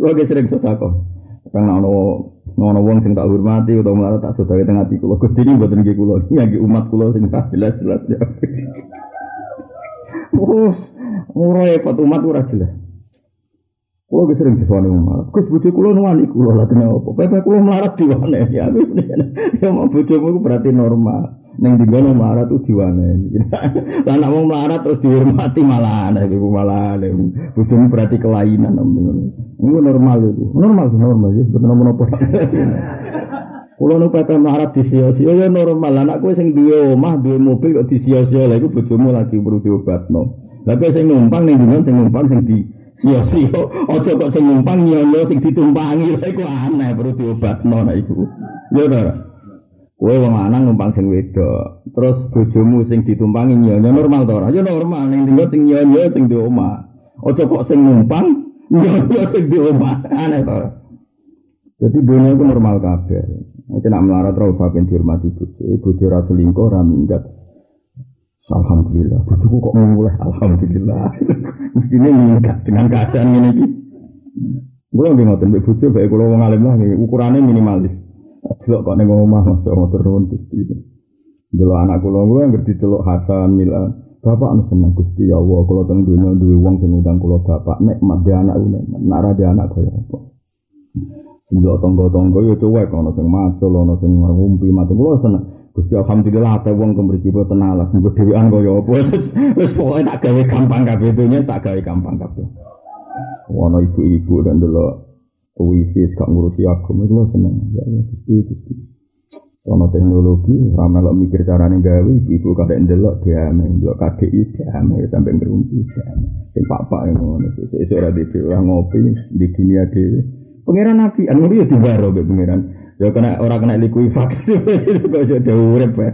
Lo ge sering sedekah. Kang ono ono wong sing tak hormati utawa marat tak sedekah teng ati kula. Gusti ini mboten nggih kula, nggih umat kula sing jelas-jelas. Oh, ora repot umat ora jelas. Kulo wis sering wong marat. Gus bojo kulo nuwani kulo lha kena apa? Pepe kulo melarat diwane. Ya ya mau bojomu iku berarti normal. Ning digono melarat tuh diwane. Lah nek wong melarat terus dihormati malah aneh iku malah aneh. Bojomu berarti kelainan Ini normal itu. Normal normal ya betul menapa. Kulo nu pepe melarat disio-sio ya normal. Anak kowe sing duwe omah, duwe mobil kok disio-sio lha iku bojomu lagi perlu diobatno. Lah kowe sing numpang ning sing numpang sing di Sio-sio, ojo kok sing numpang nyono sing ditumpangi lha iku aneh perlu diobatno nek iku. Ya ora. Kowe wong lanang numpang sing wedok, terus bojomu sing ditumpangi nyono normal to ora? Ya normal ning dinggo sing nyono sing di omah. Ojo kok sing numpang, yo sing di omah. Aneh to. Jadi dunia itu normal kabeh. Nek nak melarat ora usah ben dihormati bojo. Bojo ora selingkuh ora minggat. Alhamdulillah, bojoku kok mulai alhamdulillah. Mestine minggat dengan keadaan ini. Gue nggih ngoten mbek bojo bae kula wong alim lah ukurane minimalis. Delok kok ning omah masa motor nuwun Gusti. Delok anak kula gue ngerti delok Hasan Mila. Bapak anu seneng Gusti ya Allah, kula teng dunya duwe wong sing ngundang kula bapak nek mat anak nek nek ra anak kaya apa. Ndelok tangga-tangga ya cuwek ana sing macul, ana sing ngumpi mati kula seneng. Gusti alhamdulillah ate wong kemriki boten alas nggo dhewean kaya apa. Wis pokoke tak gawe gampang kabeh dunya tak gawe gampang kabeh. Ana ibu-ibu dan delok wifi gak ngurusi aku kula seneng. Ya Gusti Gusti. Ono teknologi, ramelok mikir carane gawe, ibu kadek ndelok diame, ndelok KDI diame sampai ngerumpi diame. Sing pak-pak ngono, sesuk ora dhewe ngopi di dunia dhewe. Pangeran Nabi, anu ya dibaro be pangeran. Ya kena orang kena likuifaksi, kok jadi urip ya.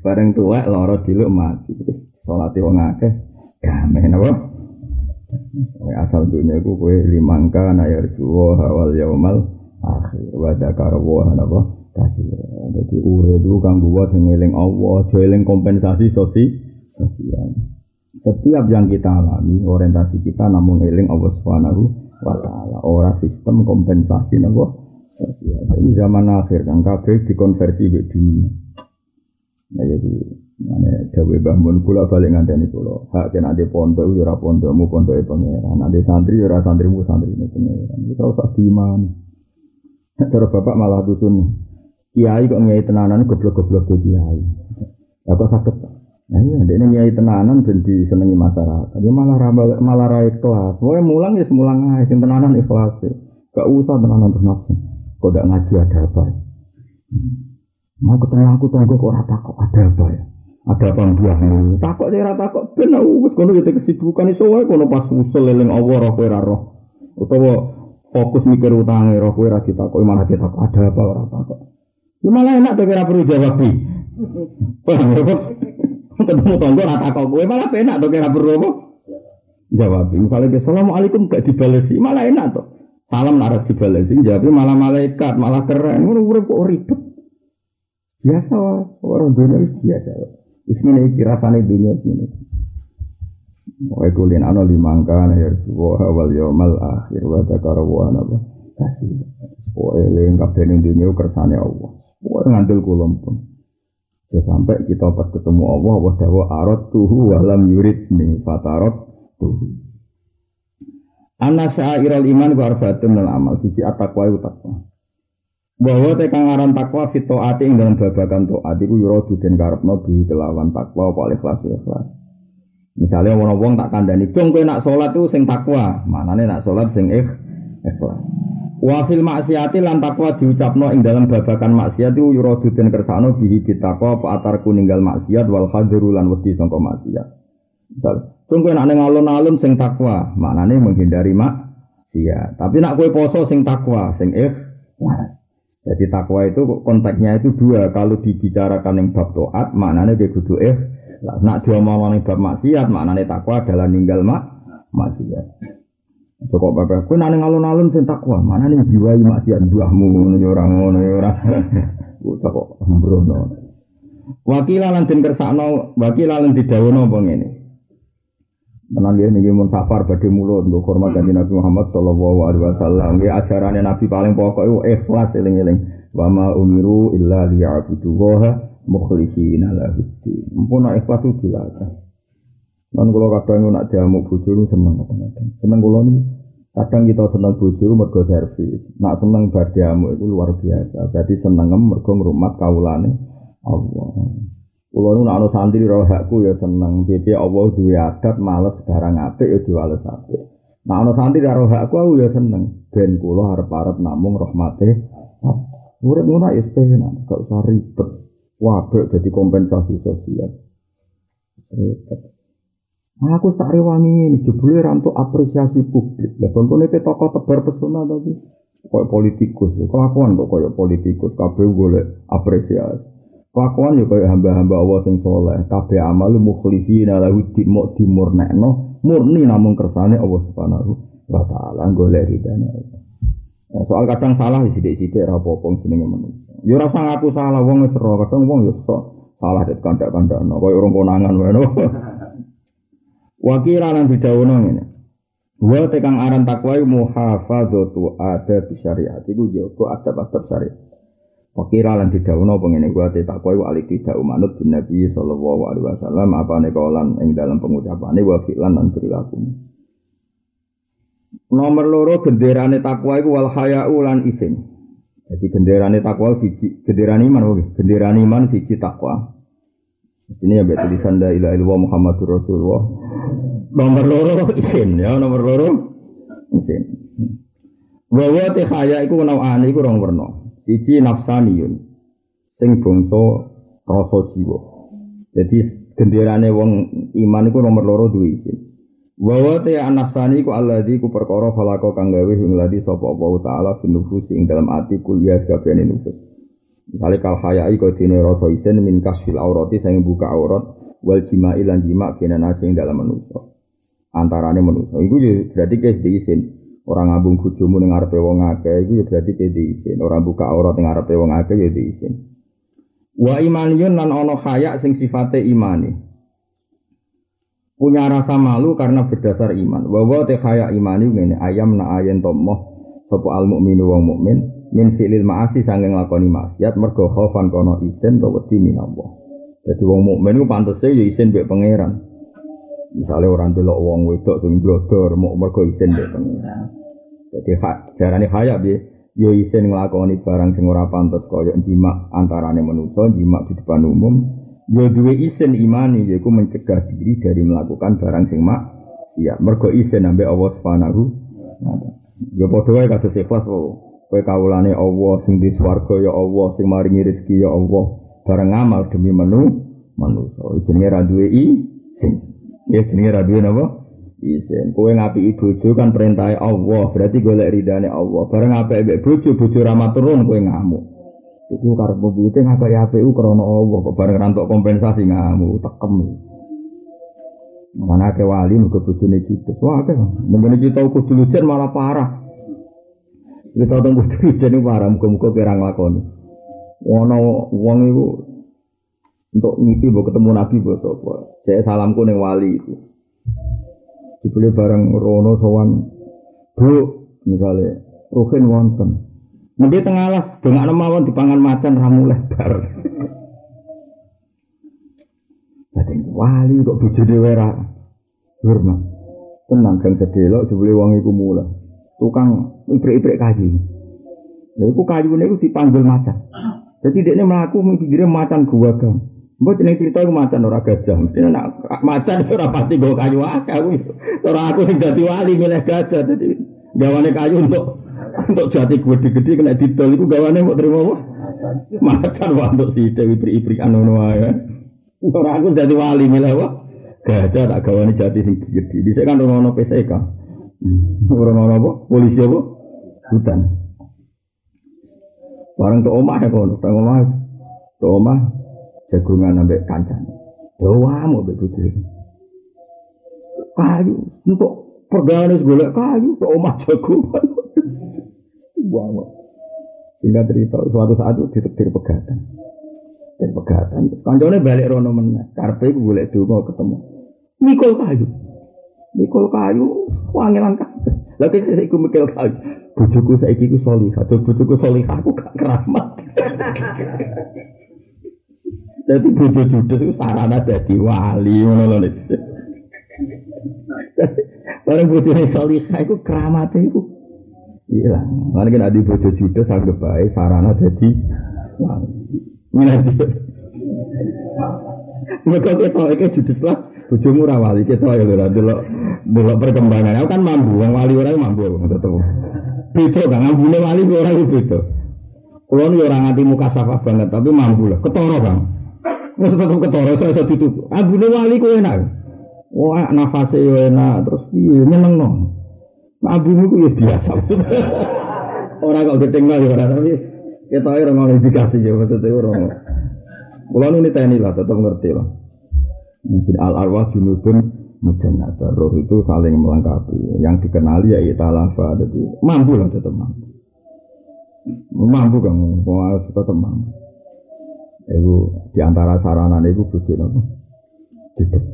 Bareng tua loro diluk mati. Salat wong akeh gamen napa? asal dunia iku kowe limangka na yarjuwa hawal yaumal akhir wa dzakara wa napa kasih. Dadi urip iku kanggo wa sing Allah, eling kompensasi sosi sosial. Setiap yang kita alami, orientasi kita namun eling Allah Subhanahu wa ta'ala ora sistem kompensasi nopo sosial ini zaman akhir kan kabeh dikonversi ke dunia. Nah jadi mana dawe bangun pula balik ngandani pulau hak kena di pondok ya ora pondokmu pondok pangeran. Ada santri ya ora santrimu santri ini pangeran bisa usah diman cara bapak malah dusun kiai kok nyai tenanan goblok-goblok ke kiai. Apa sakit Nah iya, dia nyai tenanan dan disenangi masyarakat. Dia malah rambal, malah rai kelas. Pokoknya mulang ya semulang aja, sing tenanan ikhlas. Gak usah tenanan terus. Kok gak ngaji ada apa ya? Mau ketemu aku tunggu kok rata kok ada apa ya? Ada apa buahmu? Takut sih rata kok. Benar, wes kono kita kesibukan iso wae kono pas usul eling Allah roh kowe roh. Utawa fokus mikir utange roh kowe ra ditakok malah ditakok ada apa ora takok. Ya malah enak tuh kira perlu jawab. Paham ya? ketemu tonggo rata kok gue malah enak tuh kira perlu apa? Jawab, misalnya assalamualaikum gak dibalesi malah enak tuh. Salam nara dibalesi, jawab malah malaikat, malah keren. Ngono urip kok ribet. Biasa orang dunia biasa. Bismillah kira sana dunia sini. Wa kulin ana limangka ya wa wal yaumal akhir wa dzakara wa napa kasih. Pokoke eling kabeh dunya kersane Allah. Pokoke ngandel kula pun. Ya sampai kita pas ketemu Allah, Allah dawa arot tuhu walam yurid nih fatarot tuhu. Anak syairul iman wa arbaatun dan amal sisi atakwa itu takwa. Bahwa aran takwa fito ati ing dalam babakan toat iku yuradu den karepno bi kelawan takwa apa ikhlas ikhlas. Misalnya wong wong tak kandani, "Cung kowe nak salat tuh sing takwa." Manane nak salat sing ikhlas. Wa fil maksiati lan takwa diucapno ing dalam babakan maksiat iku yuradu den kersano bihi bitakwa apa ninggal maksiat wal hadiru lan wedi sangka maksiat. Cung kowe ning alun-alun sing takwa, maknane menghindari maksiat. Tapi nak kowe poso sing takwa, sing ikhlas. Jadi takwa itu konteksnya itu dua. Kalau dibicarakan yang bab toat, maknanya dia kudu ikhlas. Nak diomong yang bab maksiat, maknanya takwa adalah ninggal mak maksiat. Pokok bapak, kue nane alun-alun sing takwa, mana nih jiwa maksiat buahmu ngono ora ngono ora. Kok sembrono. Wakil lan den kersakno, wakil lan didhawuhno apa ngene. Tenan dia niki mun safar badhe mulut nggo hormat kanjeng Nabi Muhammad sallallahu alaihi wasallam. Nggih ajarane Nabi paling pokok iku ikhlas eling-eling. Wa ma umiru illa liya'budu wa mukhlishina lahu. Mumpun ikhlas itu dilakukan. Lan kula kadang nak diamuk bojo seneng kadang-kadang. Seneng kula nih kadang kita seneng bojo mergo servis. Nak seneng bar diamuk itu luar biasa. Jadi seneng mergo ngrumat kawulane Allah. Kula nu ana santri roh hakku ya seneng. Jadi Allah duwe adat males barang apik ya diwales apik. Nak ana santri roh hakku aku ya seneng. Ben kula arep-arep namung rahmate Urip ngono ya penak, gak usah ribet. Wabek jadi kompensasi sosial. Ribet. Nah, aku tak rewangi ini, jebule rantuk apresiasi publik. Lah bangkone ke tokoh tebar pesona tadi. Kayak politikus, kelakuan kok kayak politikus, kabeh golek apresiasi. Kelakuan ya kayak hamba-hamba Allah sing soleh, kabeh amal mukhlisina lahu dimok dimurnekno murni namung kersane Allah Subhanahu wa taala golek ridane Allah. Nah, soal kadang salah sithik-sithik ora apa-apa jenenge manusia. Ya ora usah ngaku salah wong wis ora kadang wong ya sok salah det kandak-kandakno koyo urung konangan wae no. Wakira lan didhawuhno ngene. Wa tekang aran takwa muhafadzatu ada syariat iku jaga adab-adab syariat. Wakira lan didhawuhno pengene gua te takwa iku alik tidak umanut bin Nabi sallallahu alaihi wasallam apane kaulan ing dalam pengucapane wa fi'lan lan perilaku. Nomor loro genderane takwa iku wal haya'u lan isin. Jadi genderane takwa siji, genderane iman oke, genderane iman siji takwa. Ini ya tulisan la ilaha illallah Muhammadur Rasulullah. Nomor loro isin ya, nomor loro isin. Wa te haya iku nawani iku rong werna. Siji nafsaniyun. Sing bangsa rasa jiwa. Jadi genderane wong iman iku nomor loro duwe isin. Wa te anasani ku alladzi ku perkara falako kang gawe ing ladi sapa Allah taala fin nufus ing dalam ati kuliah kabehane nufus. Misale kal hayai kau dene rasa isen min kasfil aurati sing buka aurat wal jima'i lan jima' kena nasi ing dalam manusa. Antarane manusa. Iku ya berarti kes diisin. Orang ngabung bojomu ning ngarepe wong akeh iku ya berarti kes diisin. Orang buka aurat ning ngarepe wong akeh ya diisin. Wa imaniyun lan ana haya sing sifate imani punya rasa malu karena berdasar iman. Wawa tehaya imani ngene ayam na ayen tomoh sopo al mukminu wong mukmin min filil maasi sanging lakoni maksiat mergo khaufan kono isen to wedi minallah. Jadi wong mukmin ku pantese ya isen mbek pangeran. Misalnya orang delok wong wedok sing blodor mau mergo isen mbek pangeran. Jadi hak jarane haya piye? Yo isen nglakoni barang sing ora pantes kaya jimak antarane manusa, jimak di depan umum, Ya duwe isin imani yaiku mencegah diri dari melakukan barang sing mak iya mergo isin ambek Allah Subhanahu Ya padha wae kados ikhlas kok kowe kawulane Allah sing di swarga ya Allah sing maringi rezeki ya Allah. Bareng amal demi menu manusa jenenge ra duwe isin ya jenenge ra duwe napa isin kowe ngapi bojo kan perintah Allah berarti golek ridane Allah bareng apik mbek bojo bojo ra maturun kowe ngamuk Iku karep mobil itu ngapa ya APU karena Allah kok bareng rantok kompensasi ngamu tekem. Mana ke wali muga bojone judes. Wah akeh. Mungkin kita kudu lujen malah parah. Kita tunggu kudu lujen parah muga-muga kira nglakoni. Ono wong iku untuk ngipi mbok ketemu Nabi mbok sapa. Saya salamku ning wali iku. Dibeli bareng rono sowan Bu misalnya Ruhin wonten. Nanti tengah lah, dengan mawon dipangan macan ramu lebar. Jadi wali kok bujuk dewe ra. Firma. Tenang kan sedelok sebeli wong iku. Tukang ibrik-ibrik kayu. Lha iku kayune iku dipanggil macan. Jadi dia melaku mikirnya macan gua kan. Mbok jeneng cerita iku macan ora gajah. Mesti nak macan ora pasti go kayu akeh. Ora aku sing dadi wali milih gajah. Dadi gawane kayu untuk untuk jati gede-gede kena didol itu gawane mau terima apa? Macan wah untuk si Dewi beri-beri anu ya. Orang aku jadi wali milih wah. Gajah tak gawane jati sing gede. Bisa kan orang ono PSK. Orang ono apa? Polisi apa? Hutan. Barang tuh omah ya kono, tuh omah. Tuh omah jagungan ambek kancan. Doa mau begitu. Kayu untuk pergaulan golek kayu, tuh omah jagungan buang Sehingga cerita suatu saat itu ditetir pegatan. Dan pegatan. Kancane balik rono meneh. Karpe iku golek donga ketemu. Mikul kayu. Mikul kayu wangilan kabeh. Lah kok iku mikul kayu. Bojoku saiki iku salihah. Bojoku salihah aku gak keramat. Jadi bojo judes itu sarana jadi wali ngono lho. Barang bojone salihah iku keramat iku Iya, mana kan adi bojo judes sangat baik sarana jadi Mana dia? Mereka kita itu judes lah, bojo murah wali kita ya lho, dulu dulu perkembangan. Aku kan mampu, wong wali orang mampu, betul. Beda kan, ngambune wali orang itu beda. Ini orang anti muka safa banget, tapi mampu lah, ketoro kan. Masa tetap ketoro, saya saya tutup. Ambune wali kok enak. Wah, nafasnya enak, terus iya nyeneng no. Abumu itu ya biasa. orang kok ketinggal ya orang tapi kita orang mau indikasi ya maksudnya orang. Kalau ini tni lah tetap ngerti lah. Mungkin al arwah junudun Mujannata roh itu saling melengkapi. Yang dikenali ya italafa. Jadi mampu lah tetap mampu. Mampu harus tetap mampu. Itu di antara sarana itu bujuk? Judes.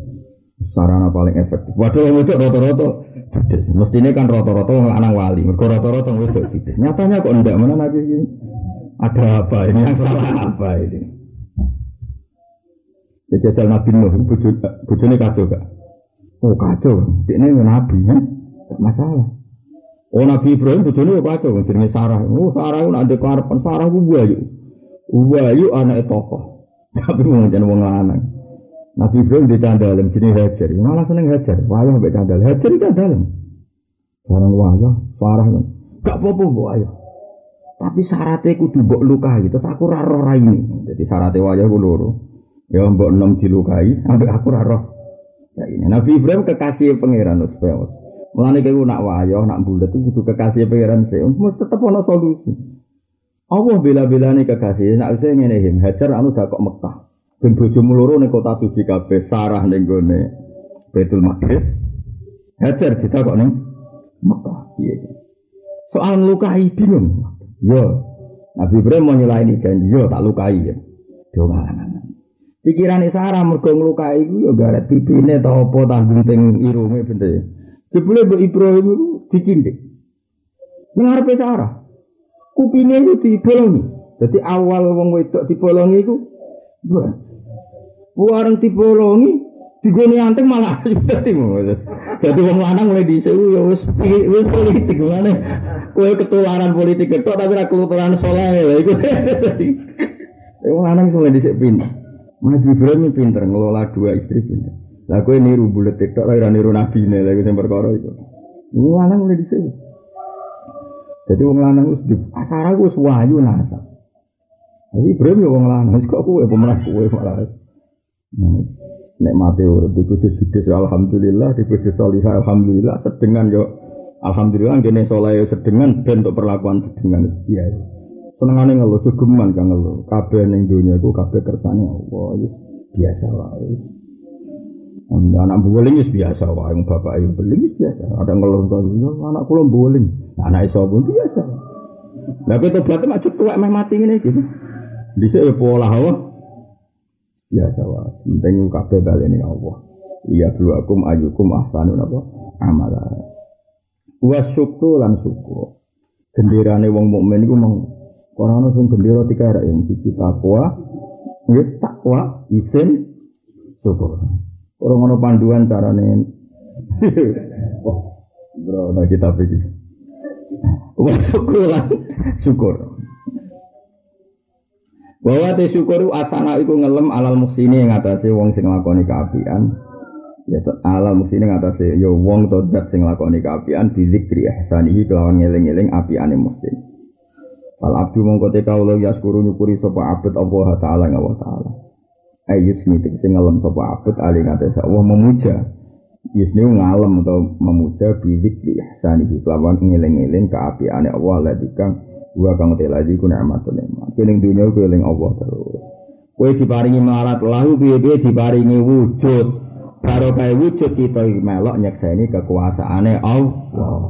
Sarana paling efektif. Waduh, yang itu rata-rata judes. Mestinya kan rata-rata anak wali. Mereka itu judes. Nyatanya kok enggak mana lagi ini? Ada apa ini? Yang salah apa ini? Ya jajal Nabi Nuh, bujune kacau gak? Oh kacau, ini Nabi ya, gak masalah. Oh Nabi Ibrahim bujune kacau, jenenge Sarah. Oh Sarah itu nanti keharapan Sarah itu buayu. Buayu anak tokoh. Tapi mau jadi wong lanang. Nabi Ibrahim di candalem jenis Hajar. Malah seneng Hajar. Wayah mbek candal. Hajar di candalem. Barang wayah, Sarah kan. Gak apa-apa ayo. Tapi syaratnya kudu mbok lukai. Terus aku ra roh ini. Jadi syaratnya wayah ku loro. Ya mbok enom dilukai, ambek aku ra roh. Ya ini Nabi Ibrahim kekasih pangeran supaya Mulane kowe nak wayah, nak bulat itu kudu kekasih pangeran sih. Mesti tetep ana solusi. Allah bela-belane kekasih nak saya ngene him Hajar anu dak kok Mekah. Ben bojomu loro ning kota suci kabeh, Sarah ning gone Baitul Maqdis. Hajar ditakok ning Mekah. Iya. Soal lukai bingung. Yo. Nabi Ibrahim mau nyelaini janji, yo tak lukai ya. Pikiran Sarah mergo nglukai iku yo garet pipine ta apa ta gunting irunge bente. Jebule Mbok Ibrahim iku dicindik. Nang arepe Sarah. Kupine itu dibolongi. Jadi awal wong wedok dibolongi itu Warang dibolongi, digone anteng malah dadi Jadi wong lanang mulai dhisik ya wis politik mana? Kowe ketularan politik ketok tapi ra ketularan saleh lha iku. Wong lanang mulai dhisik pinter. Mas Ibrahim pinter ngelola dua istri pinter. Lah kowe niru bulet tok ora niru nabine lha iku sing perkara iku. Wong lanang mulai dhisik. Jadi wong lanang wis di asara wis wahyu nasa. Tapi Ibrahim ya wong lanang kok kowe pemenang kowe malah. Nah, nek mati urip di bojo judes alhamdulillah, di bojo salihah alhamdulillah, sedengan yo alhamdulillah kene saleh sedengan ben untuk perlakuan sedengan biasa. Senengane ngeluh geman kang ngeluh. Kabeh ning donya iku kabeh kersane Allah, biasa wae. Anak boling itu biasa wae, yang bapak itu beling itu biasa. Ada ngeluh kan, anak kula boling, anak iso pun biasa. Lah kita berarti macet tua meh mati ini gitu. Bisa ya pola hawa. Biasa wae. Penting kabeh baleni Allah. Liya bluakum ayukum ahsanun apa? Amala. Wa syukur lan syukur. Genderane wong mukmin iku mong ora ono sing gendera tiga yang siji takwa, nggih takwa, isin, syukur. Orang ono panduan carane. oh, bro, nah kita pikir. Wah syukur lah, syukur. Bahwa te syukur asana iku ngelem alal muksini yang atase wong sing lakoni keapian. Ya alal muksini ngatasi ya wong to zat sing lakoni keapian bizikri ihsanihi kelawan ngeling-eling apiane muksin. Fal abdu mongko te kawula yaskuru nyukuri sapa abet Allah taala ngawah taala. Ayusni tegese ngalem sapa abet ali ngates Allah memuja. Yusni ngalem atau memuja bidik di ihsanihi kelawan ngeling-eling keapiane Allah ladika wa kang telaji ku nikmatun nikmat. Keling dunya ku eling Allah terus. Kowe diparingi marat lahu piye-piye diparingi wujud. Karo kae wujud kita melok nyekseni kekuasaane Allah.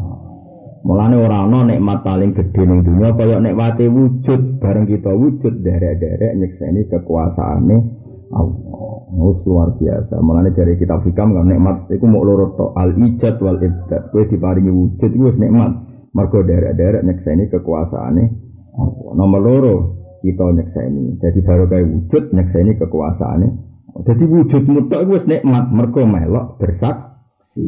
Mulane ora ana nikmat paling gedhe ning dunya kaya nikmate wujud bareng kita wujud derek-derek nyekseni kekuasaane Allah. Mus luar biasa. Mulane dari kitab hikam kan nikmat iku mau loro to al ijad wal ibdad. Kowe diparingi wujud iku wis nikmat. Mergo derek-derek nyekseni kekuasaane Allah. Nomor loro kita nyekseni. Jadi baru kayak wujud nyekseni kekuasaane. Jadi wujud mutlak iku wis nikmat mergo melok bersaksi.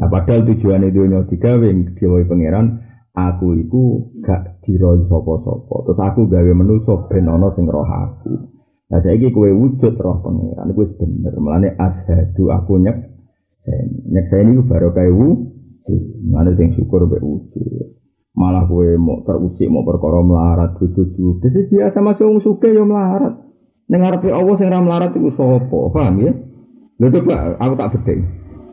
Nah, padahal tujuannya dunia digawe diwai pangeran aku iku gak diroi sopo-sopo. Terus aku gawe menuso ben ana sing roh aku. Nah saya kue wujud roh pangeran, gue bener. Melane ashadu aku nyek, nyek saya ini baru kayak wujud. Melane sing syukur be wujud. Malah kue mau terusik mau perkara melarat wujud wujud. Jadi biasa masuk wong suke yo melarat. Dengar pe Allah sing ram melarat itu sopo, paham ya? Lalu coba aku tak bedeng.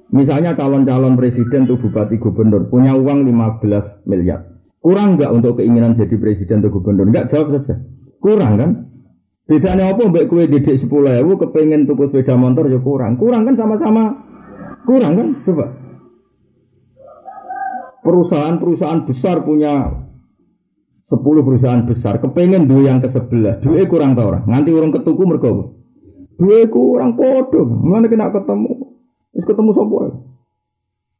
Misalnya calon-calon presiden tuh bupati gubernur punya uang 15 miliar. Kurang nggak untuk keinginan jadi presiden atau gubernur? Enggak jawab saja. Kurang kan? Bedanya apa mbak kue didik sepuluh ewu kepengen tuku sepeda motor ya kurang. Kurang kan sama-sama. Kurang kan? Coba. Perusahaan-perusahaan besar punya 10 perusahaan besar. Kepengen dua yang ke sebelah dua kurang tau orang nganti orang ketuku mergo dua kurang podo. Mana kena ketemu. Terus ketemu sopo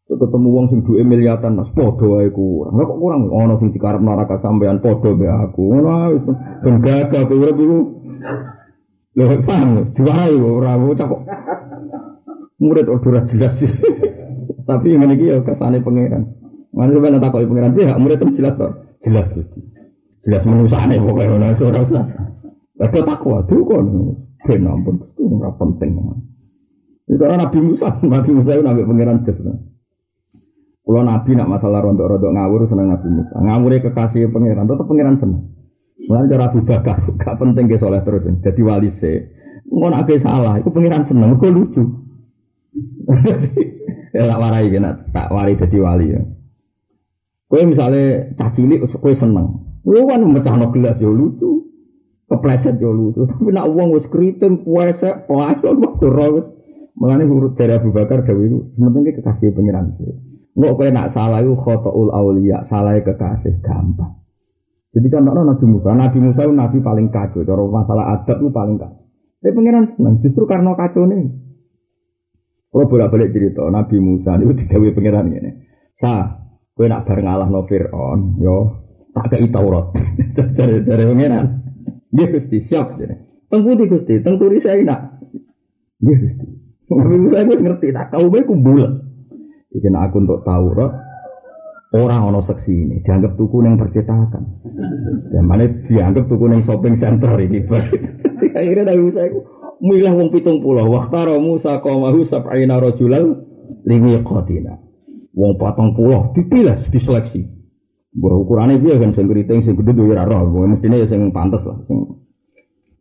ketemu wong sing duwe miliatan mas. Podo ae kurang. Kok kurang? Ono sing dikarep neraka sampean podo be aku. Ngono ae. Ben gagah kowe lho paham diwarai ora kok. Murid ora jelas. Tapi ngene iki ya kesane pangeran. Mana sampeyan takoki pangeran dia murid itu jelas to? Jelas gitu jelas menusane pokoknya ora ora usah. Ada takwa? Tuh kon ben ampun ora penting. Itu orang Nabi Musa Nabi Musa itu nabi pangeran jes kalau Nabi nak masalah rontok-rontok ngawur seneng Nabi Musa. Ngawure kekasih pangeran tetap pangeran seneng Mulai cara Abu Bakar gak penting ke soleh terus jadi wali se ngon abe salah itu pangeran seneng kok lucu ya tak warai kena tak warai jadi wali ya Kue misalnya cacilik, kue seneng. Lu kan no gelas yo lucu. Kepleset yo lucu. Tapi nak uang wis kriting puasa puasa waktu rawat. Mengenai huruf dari Abu Bakar Dawi itu sementing kekasih pengiran sih. Nggak kue nak salah itu khotoul aulia, salah kekasih gampang. Jadi kan Nabi Musa, Nabi Musa itu Nabi paling kacau. Cara masalah adab itu paling kacau. Tapi pengiran senang, justru karena kacau nih. Kalau bolak balik cerita, Nabi Musa itu digawe pengiran ini. Sa, kue nak bareng Allah no Fir'aun, yo tak kei Taurat. Dari dari pengiran. Dia gusti siap jadi tengkuti gusti? Tengkuri saya nak. Dia gusti. Nabi saya gue ngerti tak kau baik kumbul ikan aku untuk Taurat orang ono seksi ini dianggap tuku yang percetakan. Dan mana dianggap tuku yang shopping center ini akhirnya Nabi Musa itu milah wong pitung pulau waktaro Musa komahu sab'ina rojulal limi kotina wong patong pulau dipilih diseleksi. Buah ukurannya dia kan sing keriting sing gede duwe roh, mestine ya sing pantes lah sing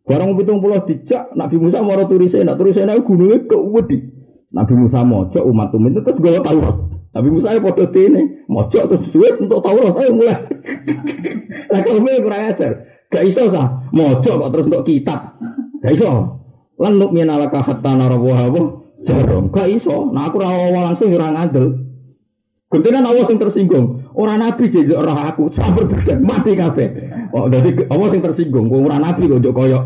Barang pitung puluh dijak Nabi Musa mau turise, nak turise nek gunungnya kewedi. Nabi Musa mojok umat tumin itu terus gawa Taurat. Nabi Musa ya dene, mojok terus suwe untuk Taurat ayo mulai. Lah kalau gue kurang ajar. Gak iso sah, mojok kok terus untuk kitab. Gak iso. Lan nuk minalaka hatta narawa apa? Jarum. Gak iso. Nah aku ora langsung ora ngandel. Gentena Allah sing tersinggung. Orang nabi jadi orang aku sampai berkat mati kafe. Oh, jadi Allah sing tersinggung. Orang nabi kok koyok.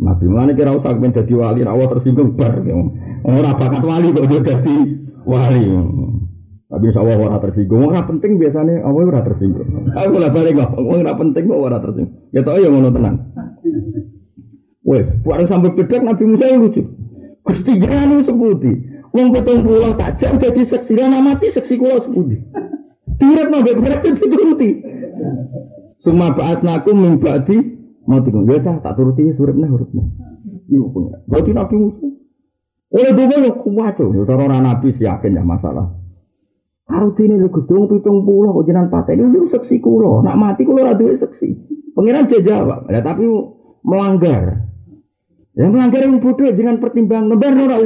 Nabi mana kira usah men jadi wali, Allah tersinggung bar. Orang bakat wali kok jadi wali. Tapi insya Allah orang tersinggung. Orang penting biasanya Allah orang tersinggung. Aku lah balik kok. Orang penting kok orang tersinggung. Ya tau ya ngono tenang. Wes, bareng sampai bedak Nabi Musa yang lucu. Gusti jangan sebuti. Wong potong pulau tak jam jadi seksi dan mati seksi kulo sepudi. Tirat nabe berarti dituruti. Semua bahas naku mimbadi mau tinggal biasa tak turuti surat nih huruf nih. Iya punya. Berarti nabi musuh. Oleh dulu lo kuat tuh. Orang nabi sih yakin ya masalah. Ini lu gusung pitung pulau kok jenang patah ini lu seksi kulo. Nak mati kulo radu seksi. Pengiran jawab. Ya tapi melanggar. Yang melanggar yang bodoh dengan pertimbangan nebar ora.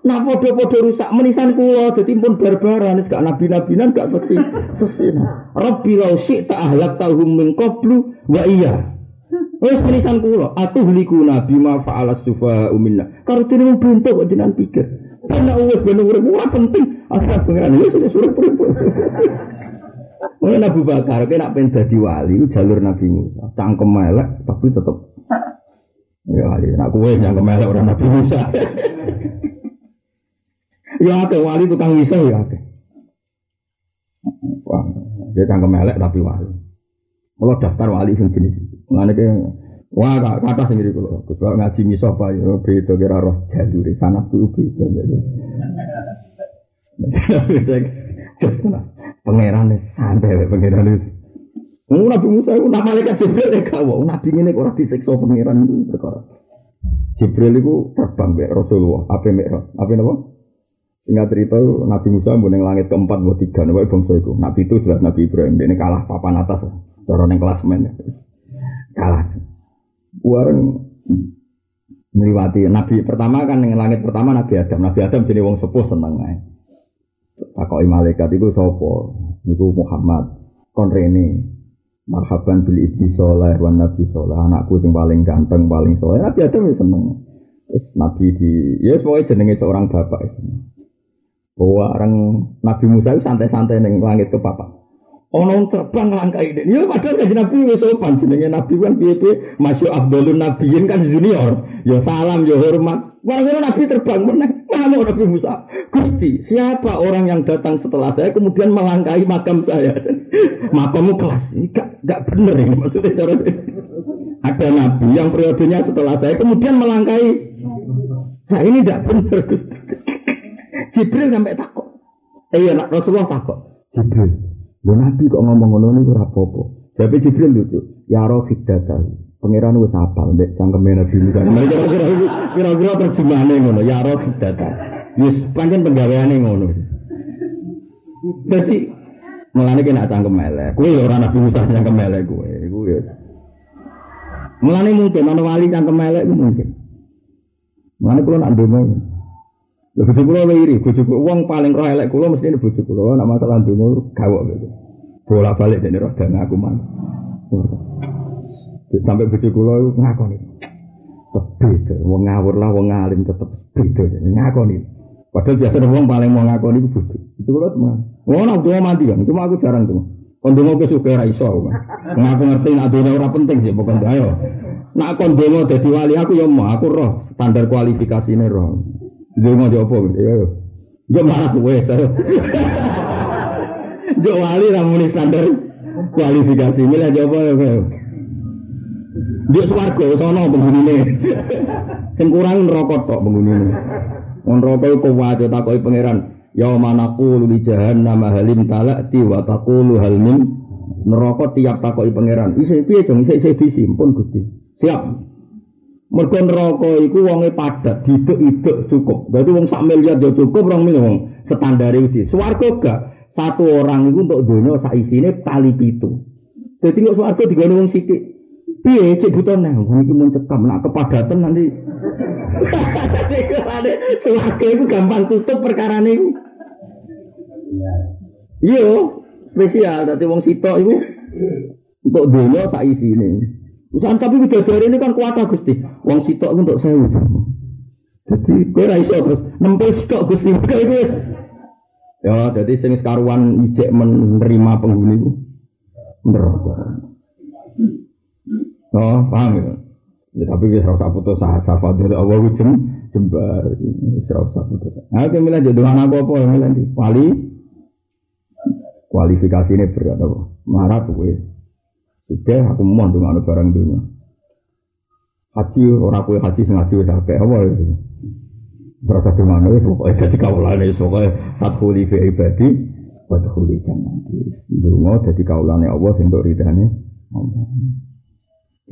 Nah podo-podo rusak menisan kulo jadi pun barbaran gak nabi-nabinan gak seksi sesin. Rabbi lau tak ahlak tahum min qablu wa iya. Wes menisan kulo atuh liku nabi ma fa'ala sufa uminna. Karo dene bentuk kok jenengan pikir. Karena wes ben urip ora penting. Akhirnya pengiran wis suruh urip. Mulai Nabi Bakar, kena pengen jadi wali, jalur Nabi Musa. Cangkem melek, tapi tetap. Ya wali, nak kue yang melek orang Nabi Musa. ya ada wali tukang bisa ya ada. Wah, dia cangkem melek tapi wali. Kalau daftar wali sing jenis itu. Mengenai wah kata sendiri kalau, kalau ngaji miso apa ya beda kira roh jalur sana tuh beda. Just pangeran santai pangeran itu. Nabi Musa itu nama malaikat Jibril ya kau, Nabi ini orang disiksa pangeran itu perkara. Jibril itu terbang be Rasulullah, apa merah, apa nama? Ingat cerita Nabi Musa yang langit keempat buat tiga, nama bangsa itu. Nabi itu jelas Nabi Ibrahim, ini kalah papan atas, cara neng men, kalah. Wareng meliwati Nabi pertama kan yang langit pertama Nabi Adam, Nabi Adam jadi wong sepuh seneng aja. Takoki malaikat iku sapa? Niku Muhammad. Kon rene. Marhaban bil ibdi soleh wan nabi soleh. Anakku sing paling ganteng, paling soleh. Nabi Adam ya seneng. Terus Nabi di ya pokoknya jenenge seorang bapak itu. Bahwa orang Nabi Musa itu santai-santai neng langit ke papa. Ono terbang langkai ini. Ya padahal kan Nabi wis sopan jenenge Nabi kan piye-piye masih Abdulun Nabiin kan junior. Ya salam ya hormat. Wah Nabi terbang meneh. Mana Nabi Musa? Gusti, siapa orang yang datang setelah saya kemudian melangkahi makam saya? Makammu kelas. Ini gak, gak bener ini maksudnya cara ada nabi yang periodenya setelah saya kemudian melangkahi saya ini tidak benar Jibril sampai takut eh iya Rasulullah takut Jibril lu nabi kok ngomong ngono ini ora apa-apa tapi Jibril lucu ya roh tahu pangeran wis apal ndek cangkeme nabi Musa kira-kira terjemahane ngono ya roh tahu wis pancen penggaweane ngono jadi Mulane kena cangkem elek. Kuwi ora Nabi Musa cangkem elek kuwi. Iku ya Mulane mungkin ana wali cangkem elek mungkin. Mulane kula nak ndonga. Bojo kula iri, bojo wong paling roh elek kula mesti bojo kula nak masalah ndonga gawok gitu. Bola balik dene roh dan aku man. Sampai bojo kula ngakoni. Beda, wong ngawur lah wong alim tetep beda ngakoni. Padahal biasa wong paling mau ngakoni itu bojo. Itu kula teman. Wong nak mati kan, cuma aku jarang tuh. Kondongo ke suka ra iso. Ngaku ngerti nak dunia ora penting sih pokoknya ayo. Nak kondongo dadi wali aku ya mau aku roh standar kualifikasi ini roh. Dongo yo apa. Yo malah kowe ayo. Yo wali ra muni standar kualifikasi ini lah apa ya. Yo swarga sono penghunine. Sing kurang neraka tok penghunine. Wong neraka iku kuwat takoki pangeran. Ya manaku li jahannam halim talati wa taqulu hal min tiap takoki pangeran. Isi piye dong isi isi disimpun Gusti. Siap. Mergo neraka iku wonge padat, didek-idek cukup. Berarti wong sak miliar ya cukup rong miliar wong standar iki. Swarga gak satu orang itu untuk dunia sak isine kali pitu. Jadi kok swarga digone wong sithik. Piye cek butuh nih, wong iki mun nak kepadatan nanti. Swarga itu gampang tutup perkara niku. Iya, spesial. Dadi wong sitok iku untuk dunia sak isine. Usaha tapi bidadari ini kan kuat Gusti. Wong sitok untuk sewu. Jadi kowe ra terus nempel sitok Gusti. Iku Ya, jadi sing karuan ijek menerima penghuni itu neraka. Oh, paham ya? Ya tapi wis ora usah putus asa fadil Allah jem jembar. Ora usah putus. Nah, kemila jadi anak apa milih Wali kualifikasi ini berat apa? Marah tuh Sudah aku mau dengan barang dunia. Haji orang kue haji sengaja wis akeh apa itu? Berasa di mana itu pokoknya jadi kawalan itu pokoknya fathuli fi ibadi fathuli jannati. Dungo jadi kawalan Allah sing untuk ridhane Allah.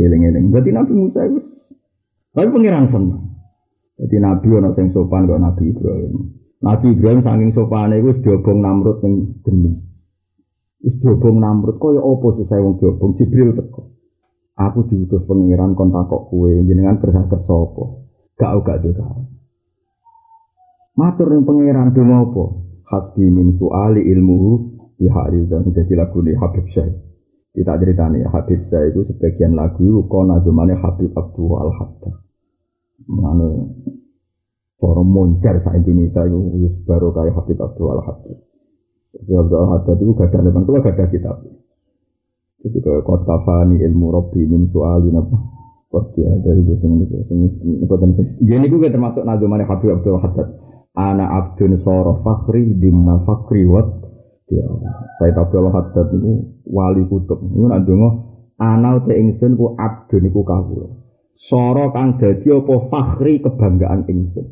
Eling-eling. Berarti Nabi Musa itu tapi pengiran senang. Jadi Nabi ono sing sopan kok Nabi Ibrahim. Nabi Ibrahim saking sopane iku diobong Namrud ning geni. Wis diobong Namrud kaya apa susah wong diobong Jibril teko. Aku diutus pengiran kon takok kowe jenengan kerja kersa apa? Gak gak dhewe. Matur ning pangeran donga apa? Hasbi min suali ilmuhu di hari dan jadi lagu di Habib Syekh. Kita ceritanya Habib Syekh itu sebagian lagu itu Habib Abdul Al Hatta. Mengenai Para moncer sa Indonesia itu baru kayak Habib Abdul Al Hatta. Jadi Abdul Haddad itu lepas itu gak ada kitab. Jadi kalau kot kafani ilmu robbi min sualin apa? Kot dia dari sing ini sing ini sing. Jadi gue termasuk nazumannya Habib Abdul Haddad. Ana abdun soro fakri dimna fakri wat. Ya, saya Abdul Haddad itu wali kutub. Ini nadungo anal te ingsun ku abdun iku kawula. Soro kang dadi apa fakri kebanggaan ingsun.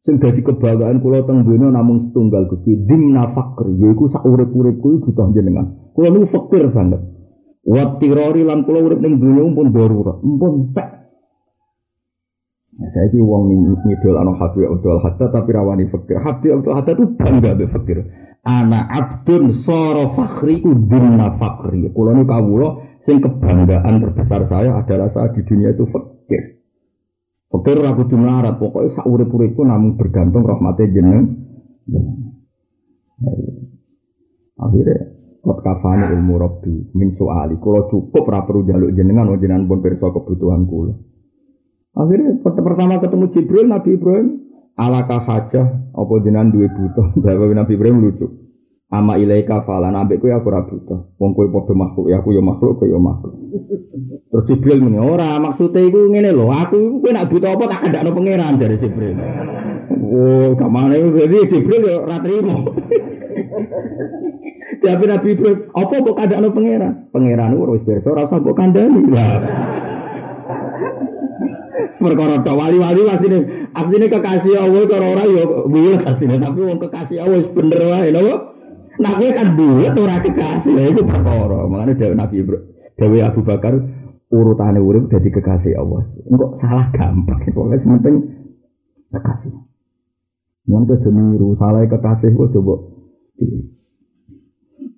Sing dadi kebanggaan kula teng donya namung setunggal Gusti dimna fakri yaiku sak urip-uripku butuh jenengan. Kula niku fakir banget. Wa tirori lan kula urip ning donya pun darurat, pun tak. Ya, saya ki wong ngidol ana Habib Abdul Haddad tapi rawani fakir. Habib Abdul Haddad itu bangga be fakir. Ana abdun soro fakri ku dimna fakri. Kula niku kawula sing kebanggaan terbesar saya adalah saat di dunia itu fakir. Fakir ora kudu melarat, pokoknya sak urip-uripku namun bergantung rahmate jeneng. Akhirnya kot kafani ilmu robbi min soali. Kalau cukup ora perlu jaluk jenengan, jenengan pun perso kebutuhan kula. Akhirnya pertama ketemu Jibril Nabi Ibrahim alaka hajah apa jenengan duwe butuh. Nabi Ibrahim lucu. Ama ilaika falan ambek kowe aku ora butuh. Wong kowe padha makhluk ya aku ya makhluk kowe ya makhluk. Terus Jibril muni ora maksude iku ngene lho, aku kowe nak butuh apa tak kandakno pangeran dari Jibril. Oh, kamane jadi Jibril ya ora trimo. Jadi Nabi Ibrahim, apa kok kandakno pangeran? Pangeran ora wis pirsa ora usah mbok kandhani. Lah. Perkara tok wali-wali asline asline kekasih Allah karo ora ya bulet asline tapi wong kekasih Allah wis bener wae. Nah kowe kan bulet ora kekasih lha iku perkara. Makane dhewe Nabi dhewe Abu Bakar urutane urip dadi kekasih Allah. Engko salah gampang pokoknya penting kekasih. Mun kok niru salah kekasih kok coba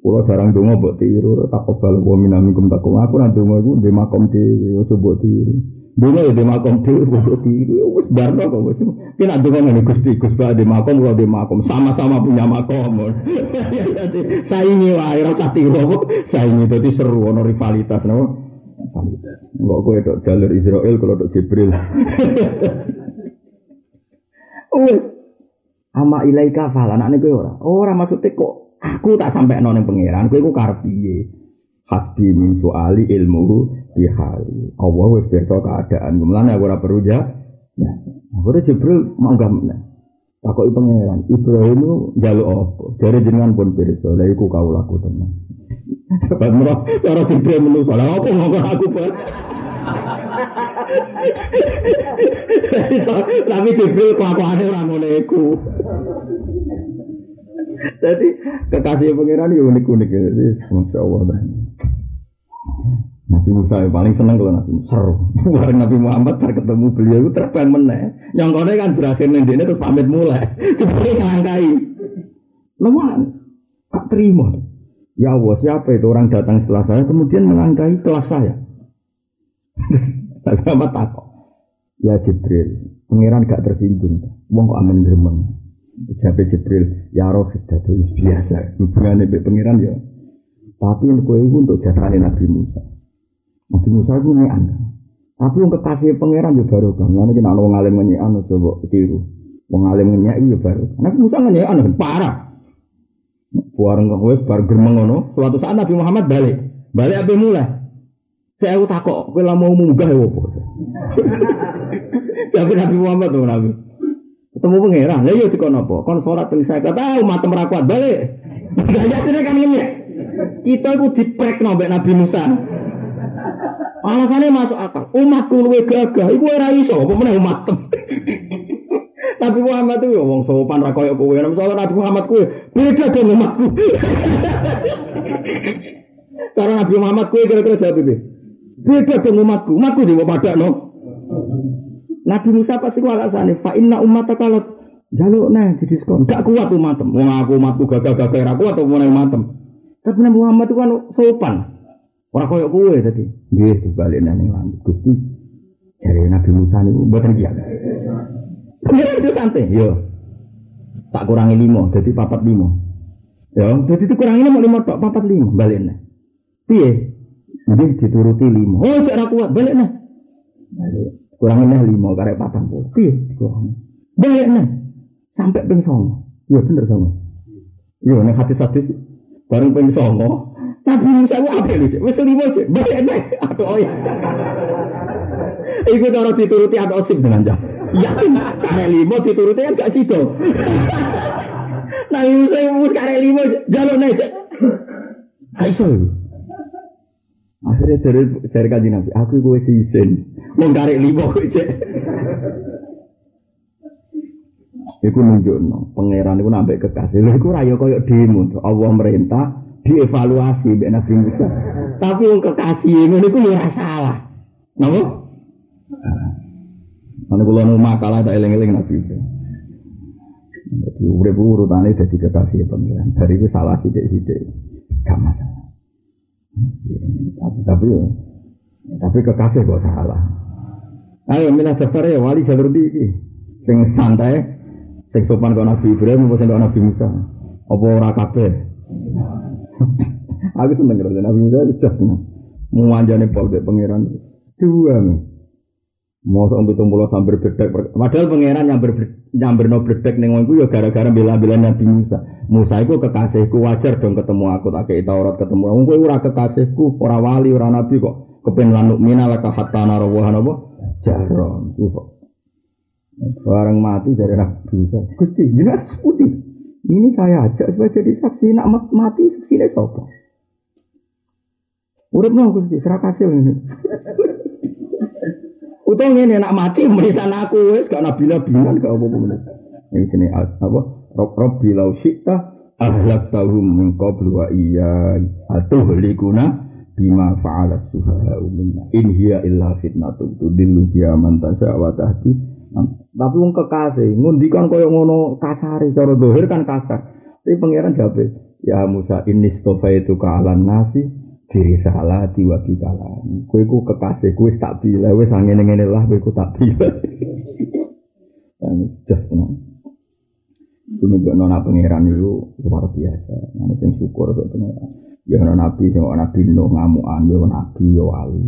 Kulo jarang donga mbok tiru, tak kebal wa minamikum takum. Aku donga iku ndek makom dhewe, coba tiru. Donga ya ndek makom dhewe, coba tiru. Wis barno kok wis. Ki nak donga ngene Gusti, Gus Pak ndek makom, kulo ndek makom, sama-sama punya makom. Saingi wae ora usah tiru. Saingi dadi seru ono rivalitas napa? Rivalitas. Kok kowe tok jalur Israel kalau tok Jibril. Wes. Ama ilaika falan anake kowe ora. Ora maksudnya kok Aku tak sampai nong pangeran, aku iku karep piye? Hasbi min soali ilmu bihali. Allah wis pirsa keadaan. Mulane aku ora perlu. Ya. Akhirnya Jibril mau gak Takoki pangeran, Ibrahim itu jaluk apa? Dari jenengan pun pirsa, lha iku kau laku tenan. Sebab murah, cara Jibril menungso, lha apa ngomong aku pun? Tapi Jibril kelakuannya orang ngono iku. Jadi kekasih pangeran unik-unik ya. Jadi masya Allah. Nabi Musa yang paling seneng kalau Nabi Musa seru. Bareng Nabi Muhammad bar ketemu beliau itu terbang meneh. Yang kau kan berakhir nanti ini terus pamit mulai. Seperti ngelangkai. Lemah, tak terima. Ya Allah, siapa itu orang datang setelah saya kemudian melangkai kelas saya. Nabi Muhammad takut. Ya Jibril, pangeran gak tersinggung. Wong kok amin gremeng. Jabe Jibril, ya roh itu biasa. Hubungannya dengan pengiran ya. Tapi kue itu untuk jasane Nabi Musa. Nabi Musa itu ngean. Tapi yang kekasih pangeran ya baru kan. Lalu kita mau ngalim ngean coba tiru. Mengalim ngean itu ya baru. Nabi Musa ngean parah. Buareng kok wis bar germeng ngono. Suatu saat Nabi Muhammad balik. Balik apa mulai? Saya aku takok, lah mau munggah ya? Tapi Nabi Muhammad tuh Nabi. Ketemu pangeran, yo iya dikon apa? Kon salat ping 50, ah umat merah kuat balik. Gayatine kan ngene. Kita iku diprekno mbek Nabi Musa. Alasannya masuk akal. Umatku luwe gagah, iku ora iso, apa meneh umat. Nabi Muhammad itu ya wong sopan ra koyo kowe. Misalnya Nabi Muhammad kowe beda dengan umatku. Karena Nabi Muhammad kowe kira-kira jawab iki. Beda dengan umatku. Umatku di pada no. Nabi Musa pasti alasannya, fa inna umat kalau jaluk nah di diskon, gak kuat umatem. Wong aku umatku gagah-gagah ra kuat mau umatem. Tapi Nabi Muhammad itu kan sopan. Ora koyo kowe tadi. Nggih dibalik nang langit. Gusti dari Nabi Musa niku mboten kiat. Pengiran itu santai, yo. Tak kurangi lima, jadi papat lima. Ya, jadi itu kurangi lima, lima tok, papat lima, balik nih. Piye? Jadi dituruti lima. Oh, cek kuat, balik nih. Balik. Kurang ini lima karek patang puluh. Iya, kurang. Balik nih. Sampai ping songo. Iya bener songo. Iya nih hati hati bareng ping songo. Musa gua apa lu? Wes lima aja. Balik nih. Aduh oh ya. Iku cara dituruti ada osip dengan jam. Yakin karek lima dituruti kan gak sido. Nah Musa mus karek lima jalur nih. Gak iso. Akhirnya dari dari kaji nabi, aku gue sisen, mau tarik lima cek. Iku nunjuk no, pangeran iku nambah kekasih. Lha iku raya koyo demo, Allah merintah dievaluasi mbek Nabi Musa. Tapi wong kekasih ngono iku ora salah. Napa? Mana kula nu makalah tak eling-eling Nabi Musa. Jadi urip urutane dadi kekasih pangeran. Dari iku salah sithik-sithik. Gak masalah. Tapi tapi kekasih kok salah. Ayo milah daftar ya wali jalur di sing santai, sing sopan kau Nabi Ibrahim maupun kau Nabi Musa. Apa ora kabeh? Aku seneng karo Nabi Musa itu just mau anjane pol pangeran. Dua nih. Mosok pitung puluh sambil bedek. Padahal pangeran yang ber, nyamber no bedek neng wongku ya gara-gara bela-bela Nabi Musa. Musa itu kekasihku wajar dong ketemu aku tak kayak Taurat ketemu. Wong kowe ora kekasihku, ora wali, ora nabi kok. Kepen lanuk mina laka hatta narawah apa? Jaron. Itu Barang mati dari Nabi Musa. Gusti, jelas putih. Ini saya ajak supaya jadi saksi. Nak mati saksi ini sopo. Urip no Gusti, serakasil ini. Utang ini nak mati merisan aku wes gak nabi nabian gak apa apa Ini sini apa? Rob Rob bilau syikta ahlak min qablu wa iya atuhlikuna bima fa'ala sufaha minna in illa fitnatu tudillu biya man tasya tapi wong kekasih ngundikan kaya ngono kasare cara dohir kan kasar tapi pangeran jawab ya Musa ini stofaitu ka alan nasi diri salah di wabi kalam. Kue ku kekasih kue tak bila, wes angin ngene lah kue ku tak bila. Dan just tenang. Itu nunjuk nona pangeran itu luar biasa. Nanti sing syukur ke pangeran. Ya nona nabi, sing nabi nuh ngamuan, ya nabi, ya wali.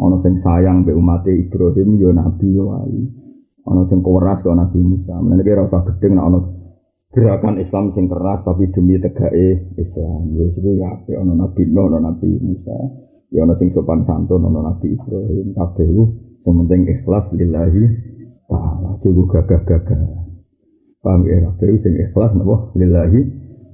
Ono sing sayang be umat Ibrahim, ya nabi, ya wali. Ono sing keras ke nabi Musa. Mengenai kira rasa gedeng, nak ono gerakan Islam sing keras tapi demi tegake Islam. Ya itu ya ape ana Nabi Nuh, ana Nabi Musa, ya ana sing sopan santun, ana Nabi Ibrahim, kabeh iku sing penting ikhlas lillahi taala, juga gagah-gagah. Paham ya, kabeh sing ikhlas napa lillahi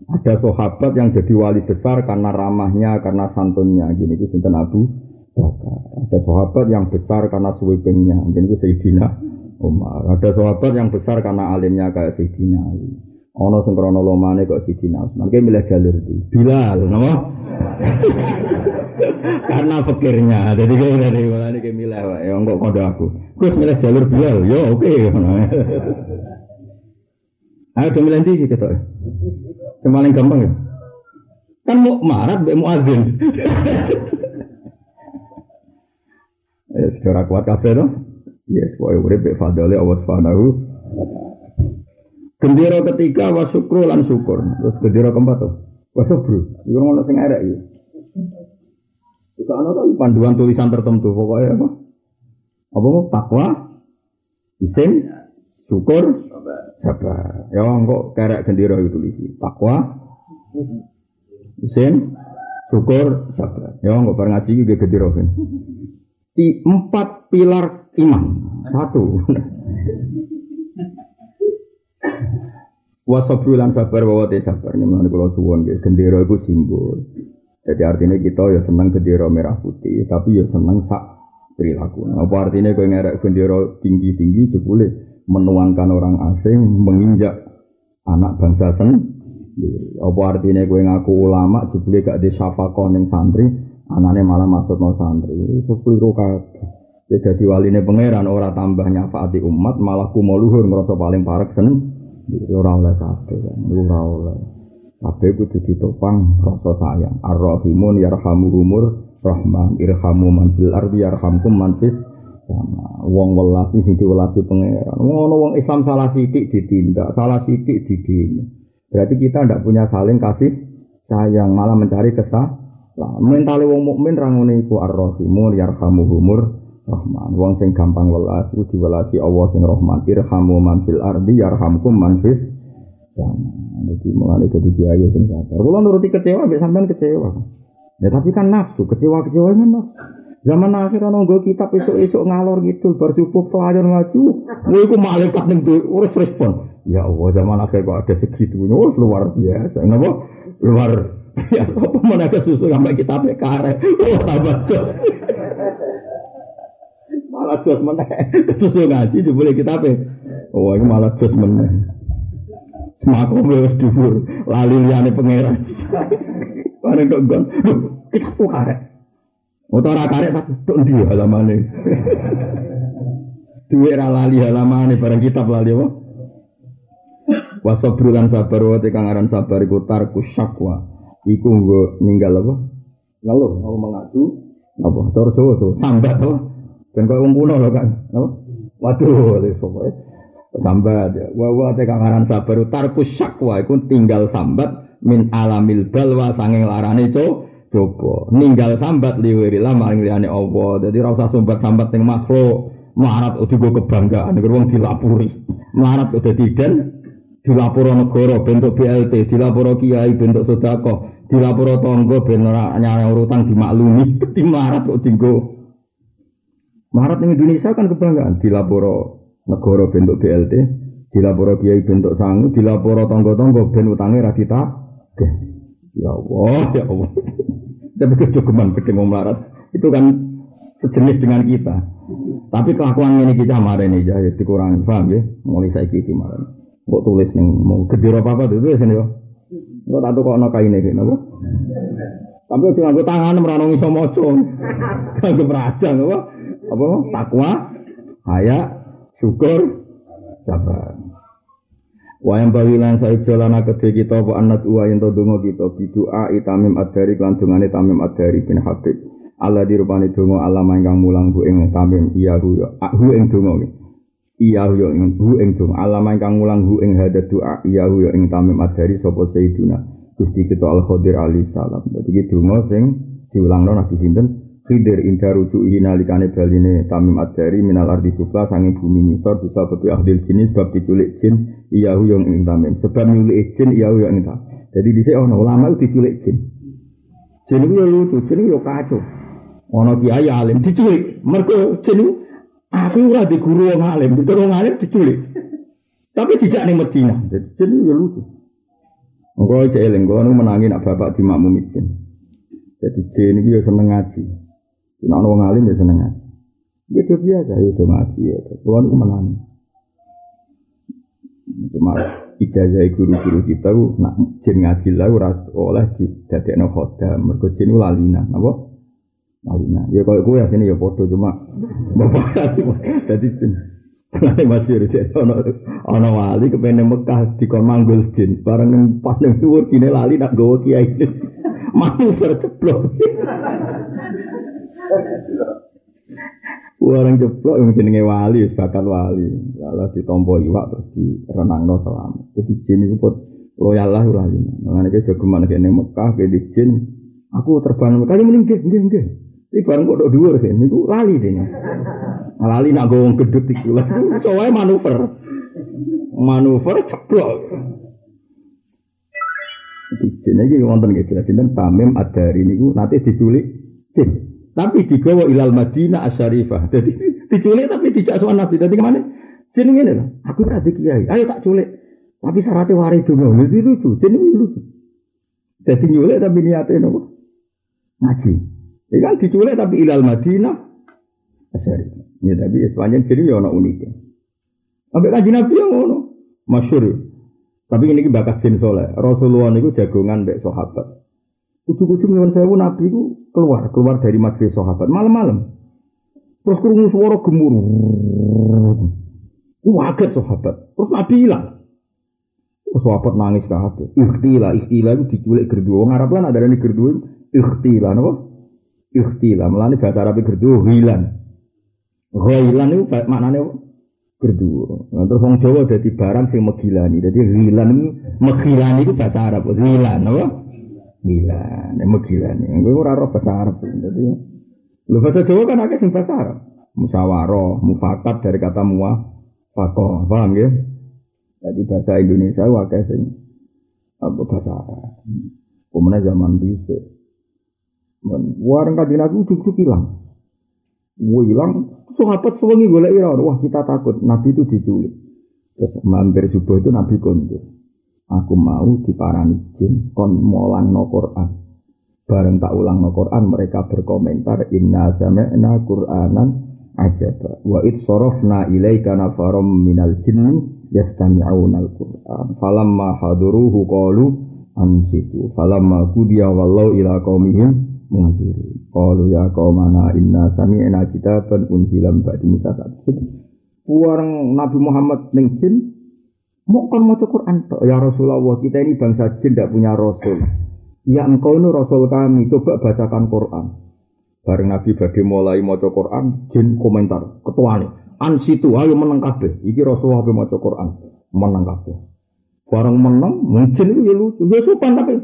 ada sahabat yang jadi wali besar karena ramahnya, karena santunnya. Gini itu sinten Abu Bakar. Ada sahabat yang besar karena sweepingnya. Gini itu Sayyidina Umar. Ada sahabat yang besar karena alimnya kayak Sayyidina Ali. Ono sing krana lomane kok siji Utsman. Ki milih jalur di. Bilal, napa? Karena pikirnya. Jadi kok dari mulane ki milih wae ya kok kondo aku. Gus milih jalur Bilal. Yo oke. Ayo do milih ndi ketok. Sing paling gampang ya. Kan mau marat mbek muadzin. Ya, secara kuat kabeh to. Yes, kowe urip be fadale Allah Subhanahu Gendera ketiga wa syukru lan syukur. Terus gendera keempat tuh. Wa sabru. Iku ngono sing arek iki. Iku ana to panduan tulisan tertentu pokoknya apa? Apa mau takwa, isim, syukur, sabar. Ya kok kerek gendera itu tulisi. Takwa, isim, syukur, sabar. Ya kok bareng ngaji iki gendera kan. Di empat pilar iman. Satu. Wasabru lan sabar bahwa te sabar ini kalau suwon gitu. Gendera itu simbol. Jadi artinya kita ya senang gendera merah putih, tapi ya senang sak perilaku. Apa artinya kau ngerek gendera tinggi tinggi jebule menuangkan orang asing menginjak anak bangsa sendiri. Apa artinya kau ngaku ulama jebule gak di syafakoh neng santri, anaknya malah masuk no santri. Itu keliru kabeh. Ya jadi waline pangeran ora tambah nyafaati umat malah kumoluhur ngerasa paling parek seneng ora oleh kabeh ora oleh kabeh kudu ditopang rasa sayang ar-rahimun yarhamuhumur rahman irhamu man fil ardi yarhamkum man fis sama wong welasi sing diwelasi pangeran ngono wong Islam salah sithik ditindak salah sithik didini berarti kita ndak punya saling kasih sayang malah mencari kesah lah mentale wong mukmin ra ngene iku ar-rahimun yarhamuhumur Rahman. Wong sing gampang welas iku diwelasi Allah sing Rahman. Irhamu man fil ardi yarhamkum man fis sama. Jadi mulai jadi kiai sing sabar. Kalau nuruti kecewa, biasa sampean kecewa. Ya tapi kan nafsu, kecewa-kecewa kan nafsu. Zaman akhir ana nggo kitab esuk-esuk ngalor gitu bar pelajar ngaji. Kowe iku malaikat ning urus respon. Ya Allah, zaman akhir kok ada segitu. Oh, luar biasa. Napa? Luar Ya apa mana susu sampai kita karek. Oh, tambah malah jos meneh. Susu ngaji boleh kita apa? Oh, ini malah jos meneh. Semakom wis dhuwur, lali liyane pangeran. Bareng tok gon. Kita kok karek. Utawa karek tapi tok ndi halamane. Duwe ra lali halamane bareng kitab lali apa? Wasabru lan sabar wa kang aran sabar iku tarku syakwa. Iku nggo ninggal apa? Ngeluh, mau mengadu apa? Cara Jawa tuh, sambat tuh. Dan kau umpuno loh kan, apa? Waduh, wis pokoke sambat ya. Wa wa te kangaran sabar tarku syakwa iku tinggal sambat min alamil balwa sanging larane co coba ninggal sambat liwiri lah maring liyane Allah. Dadi ora usah sambat-sambat ning makhluk. Melarat udah gue kebanggaan, gue dilapuri. Melarat udah tidak dilapor negara bentuk BLT, dilapor kiai bentuk sodako, dilapor tonggo ben nyara urutan dimaklumi, di melarat kok tinggo. Melarat di Indonesia kan kebanggaan, dilapor negara bentuk BLT, dilapor kiai bentuk sangu, dilapor tonggo-tonggo ben utangnya radita. Ya Allah, ya Allah. Tapi kejogeman ketemu melarat itu kan sejenis dengan kita. Tapi kelakuan ini kita kemarin ini ya dikurangi, paham ya? Mulai saya gitu kemarin. Kok tulis nih mau gede apa apa tuh tulis nih yo. Kok tak kok ono kaine iki napa? Tapi aja nganggo tangan merano iso maca. Kanggo praja apa? Apa takwa, haya, syukur, sabar. Wayang bawilan saya jalan kedhe kita apa anat uwa yang to donga kita bidua itamim adari lan dungane tamim adari bin Habib. Allah dirupani donga alama ingkang mulang bu ing tamim iya hu ya. Hu ing donga iya yo ing hu ing dong alama ingkang ngulang hu ing hada doa iya yo ing tamim adari sapa sayyiduna Gusti kita Al Khadir alaihi salam. Dadi iki donga sing diulangno Nabi sinten Khidir inda rujuki nalikane baline tamim adari minal ardi sufla sanging bumi ngisor bisa bebi ahdil jenis bab diculik jin iya yo ing tamim sebab nyulik jin iya yo ing tamim. Jadi dhisik ana ulama diculik jin. Jin itu lucu, jin itu kacau. Ono kiai alim diculik, mergo jin Aku ora di guru wong alim, di wong alim diculik. Tapi dijak ning Medina. Jadi ya lucu. Engko cek eling kono menangi nak bapak di makmum izin. Jadi jin iki ya seneng ngaji. Nek wong alim ya seneng ngaji. Ya dia biasa ya do ngaji ya. Kulo niku menangi. Cuma ijazah guru-guru kita nak jin ngaji lah ora oleh didadekno khodam. Mergo jin lalinan, apa? Malina. Ya kalau gue sini ya foto cuma bapak jadi Mulai masyur jadi ono ono wali kepengen Mekah di manggul jin bareng yang pas yang tuur kini lali nak gawa kiai mau terceplok. Orang jeplok yang jenenge wali, bakat wali. Lalu ditompo iwak terus di renang no selamat. Jadi jin itu pun loyal lah wali. Mengenai kejogeman kene Mekah, kene jin. Aku terbang Mekah, ini meninggal, enggak, ini barang kok dhuwur sih, niku lali deh. Lali nak gowong gedut iku lah. Soalnya manuver. Manuver ceplok. Jadi iki wonten nggih jelas sinten Tamim Ad-Dari niku nanti diculik jin. Tapi digawa ilal Madinah Asyarifah. Jadi diculik tapi dijak sowan Nabi. Dadi ke mana? Jin ngene lho. Aku ora kiai. Ayo tak culik. Tapi syaratnya waris dulu. Jadi lucu. Jin lucu. Jadi nyulik tapi niatnya nopo? Ngaji. Ini kan diculik tapi ilal Madinah. Asyari. Ya tapi sepanjang jadi ya ono uniknya. Sampai kaji Nabi yang ono. Masyur. Tapi ini bakat jin soleh. Rasulullah itu jagongan mbek sahabat. Ujuk-ujuk nyuwun sewu Nabi itu keluar, keluar dari majelis sahabat malam-malam. Terus kurung suara gemuruh. Waget sahabat. Terus Nabi hilang. Terus sahabat nangis kabeh. Ikhtila, ikhtila itu diculik gerdu. Wong Arab kan ada nih gerdu. Ikhtila, napa? Ikhtilah. Melani bahasa Arab gerdu hilan. Hilan itu maknanya gerdu. Nah, terus orang Jawa jadi barang sing megilani. Jadi hilan itu megilani itu bahasa Arab. Hilan, apa? Hilan, ya megilani. Gue ora roh bahasa Arab. Jadi lu bahasa Jawa kan agak sing bahasa Arab. Musyawarah, mufakat dari kata muah, fakoh, paham ya? Jadi bahasa Indonesia wakai sing apa bahasa Arab. Kemudian zaman bisa Warang kaji Nabi ujuk-ujuk hilang. Hilang, sahabat sewengi lagi wah kita takut. Nabi itu diculik. Terus mampir subuh itu Nabi kondur. Aku mau diparani jin kon molang no Quran. Bareng tak ulang no Quran mereka berkomentar inna sami'na Qur'anan ajaba wa id sorofna ilaika nafarom minal jinni yastami'una al-Qur'an falamma haduruhu qalu ansitu falamma kudiya wallau ila qaumihim mengakhiri. Kalau ya kau mana inna sami ena kita pen unsilam ba'di Musa Puarang Nabi Muhammad neng jin mau kan mau Quran ya Rasulullah kita ini bangsa jin tidak punya Rasul. Ya engkau ini Rasul kami coba bacakan Quran. Bareng Nabi bagi mulai mau Quran jin komentar ketua nih an situ ayo menang kabeh iki Rasulullah mau Quran menang kabeh. Bareng menang mungkin itu ya lucu ya sopan tapi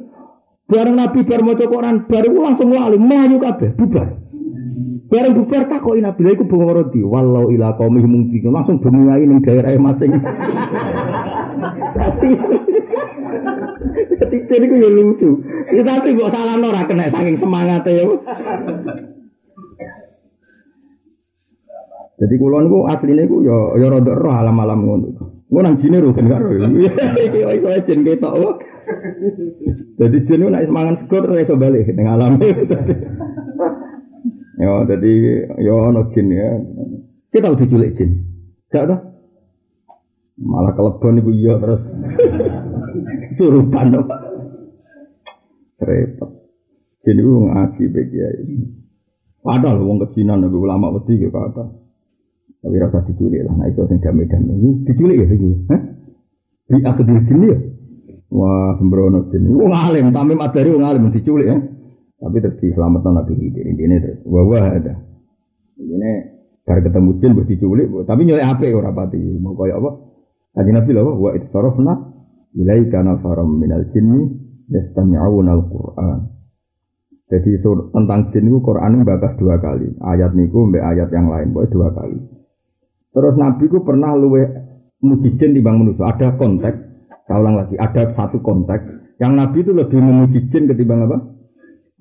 Bareng Nabi bar maca Quran baru langsung lali melayu kabeh bubar. Bareng bubar takoki Nabi lha iku bunga roti. Wallau ila qaumi mungkin langsung bengiyai ning daerah masing. Jadi ku ya lucu. Ya, tapi kok salah ora kena saking semangat ya. Jadi kulon ku aslinya ku ya ya rada roh alam-alam ngono. Ngono nang jine kan karo. Iki iso jen ketok. Jadi jin nek semangat segur iso balik ning alam. Ya, jadi ya ono jin ya. Kita tahu diculik jin. Gak tau? Malah kelebon ibu iya terus surupan dong. Repot. Jin itu ngaji bagi ya. Padahal wong kejinan nabi ulama wedi ke kata. Tapi rasa diculik lah. Nah itu sing damai-damai. Ini diculik ya ini. Hah? Di akhir jin ya. Wah, sembrono jin. Wong alim, tamim adari wong alim diculik ya. Tapi terus diselamatkan Nabi Khidir. Ini terus wah ada. Ini bar ketemu jin buat diculik, tapi nyolek apa ya pati. Mau kayak apa? Kaji Nabi lah, wa itarofna ilaika nafaram minal jinni yastami'un al-Qur'an. Jadi sur, tentang jin itu Quran bakas dua kali. Ayat niku mbak ayat yang lain, boleh dua kali. Terus Nabi ku pernah luwe muji jin di bang manusia. Ada konteks, saya ulang lagi, ada satu konteks yang Nabi itu lebih memuji jin ketimbang apa?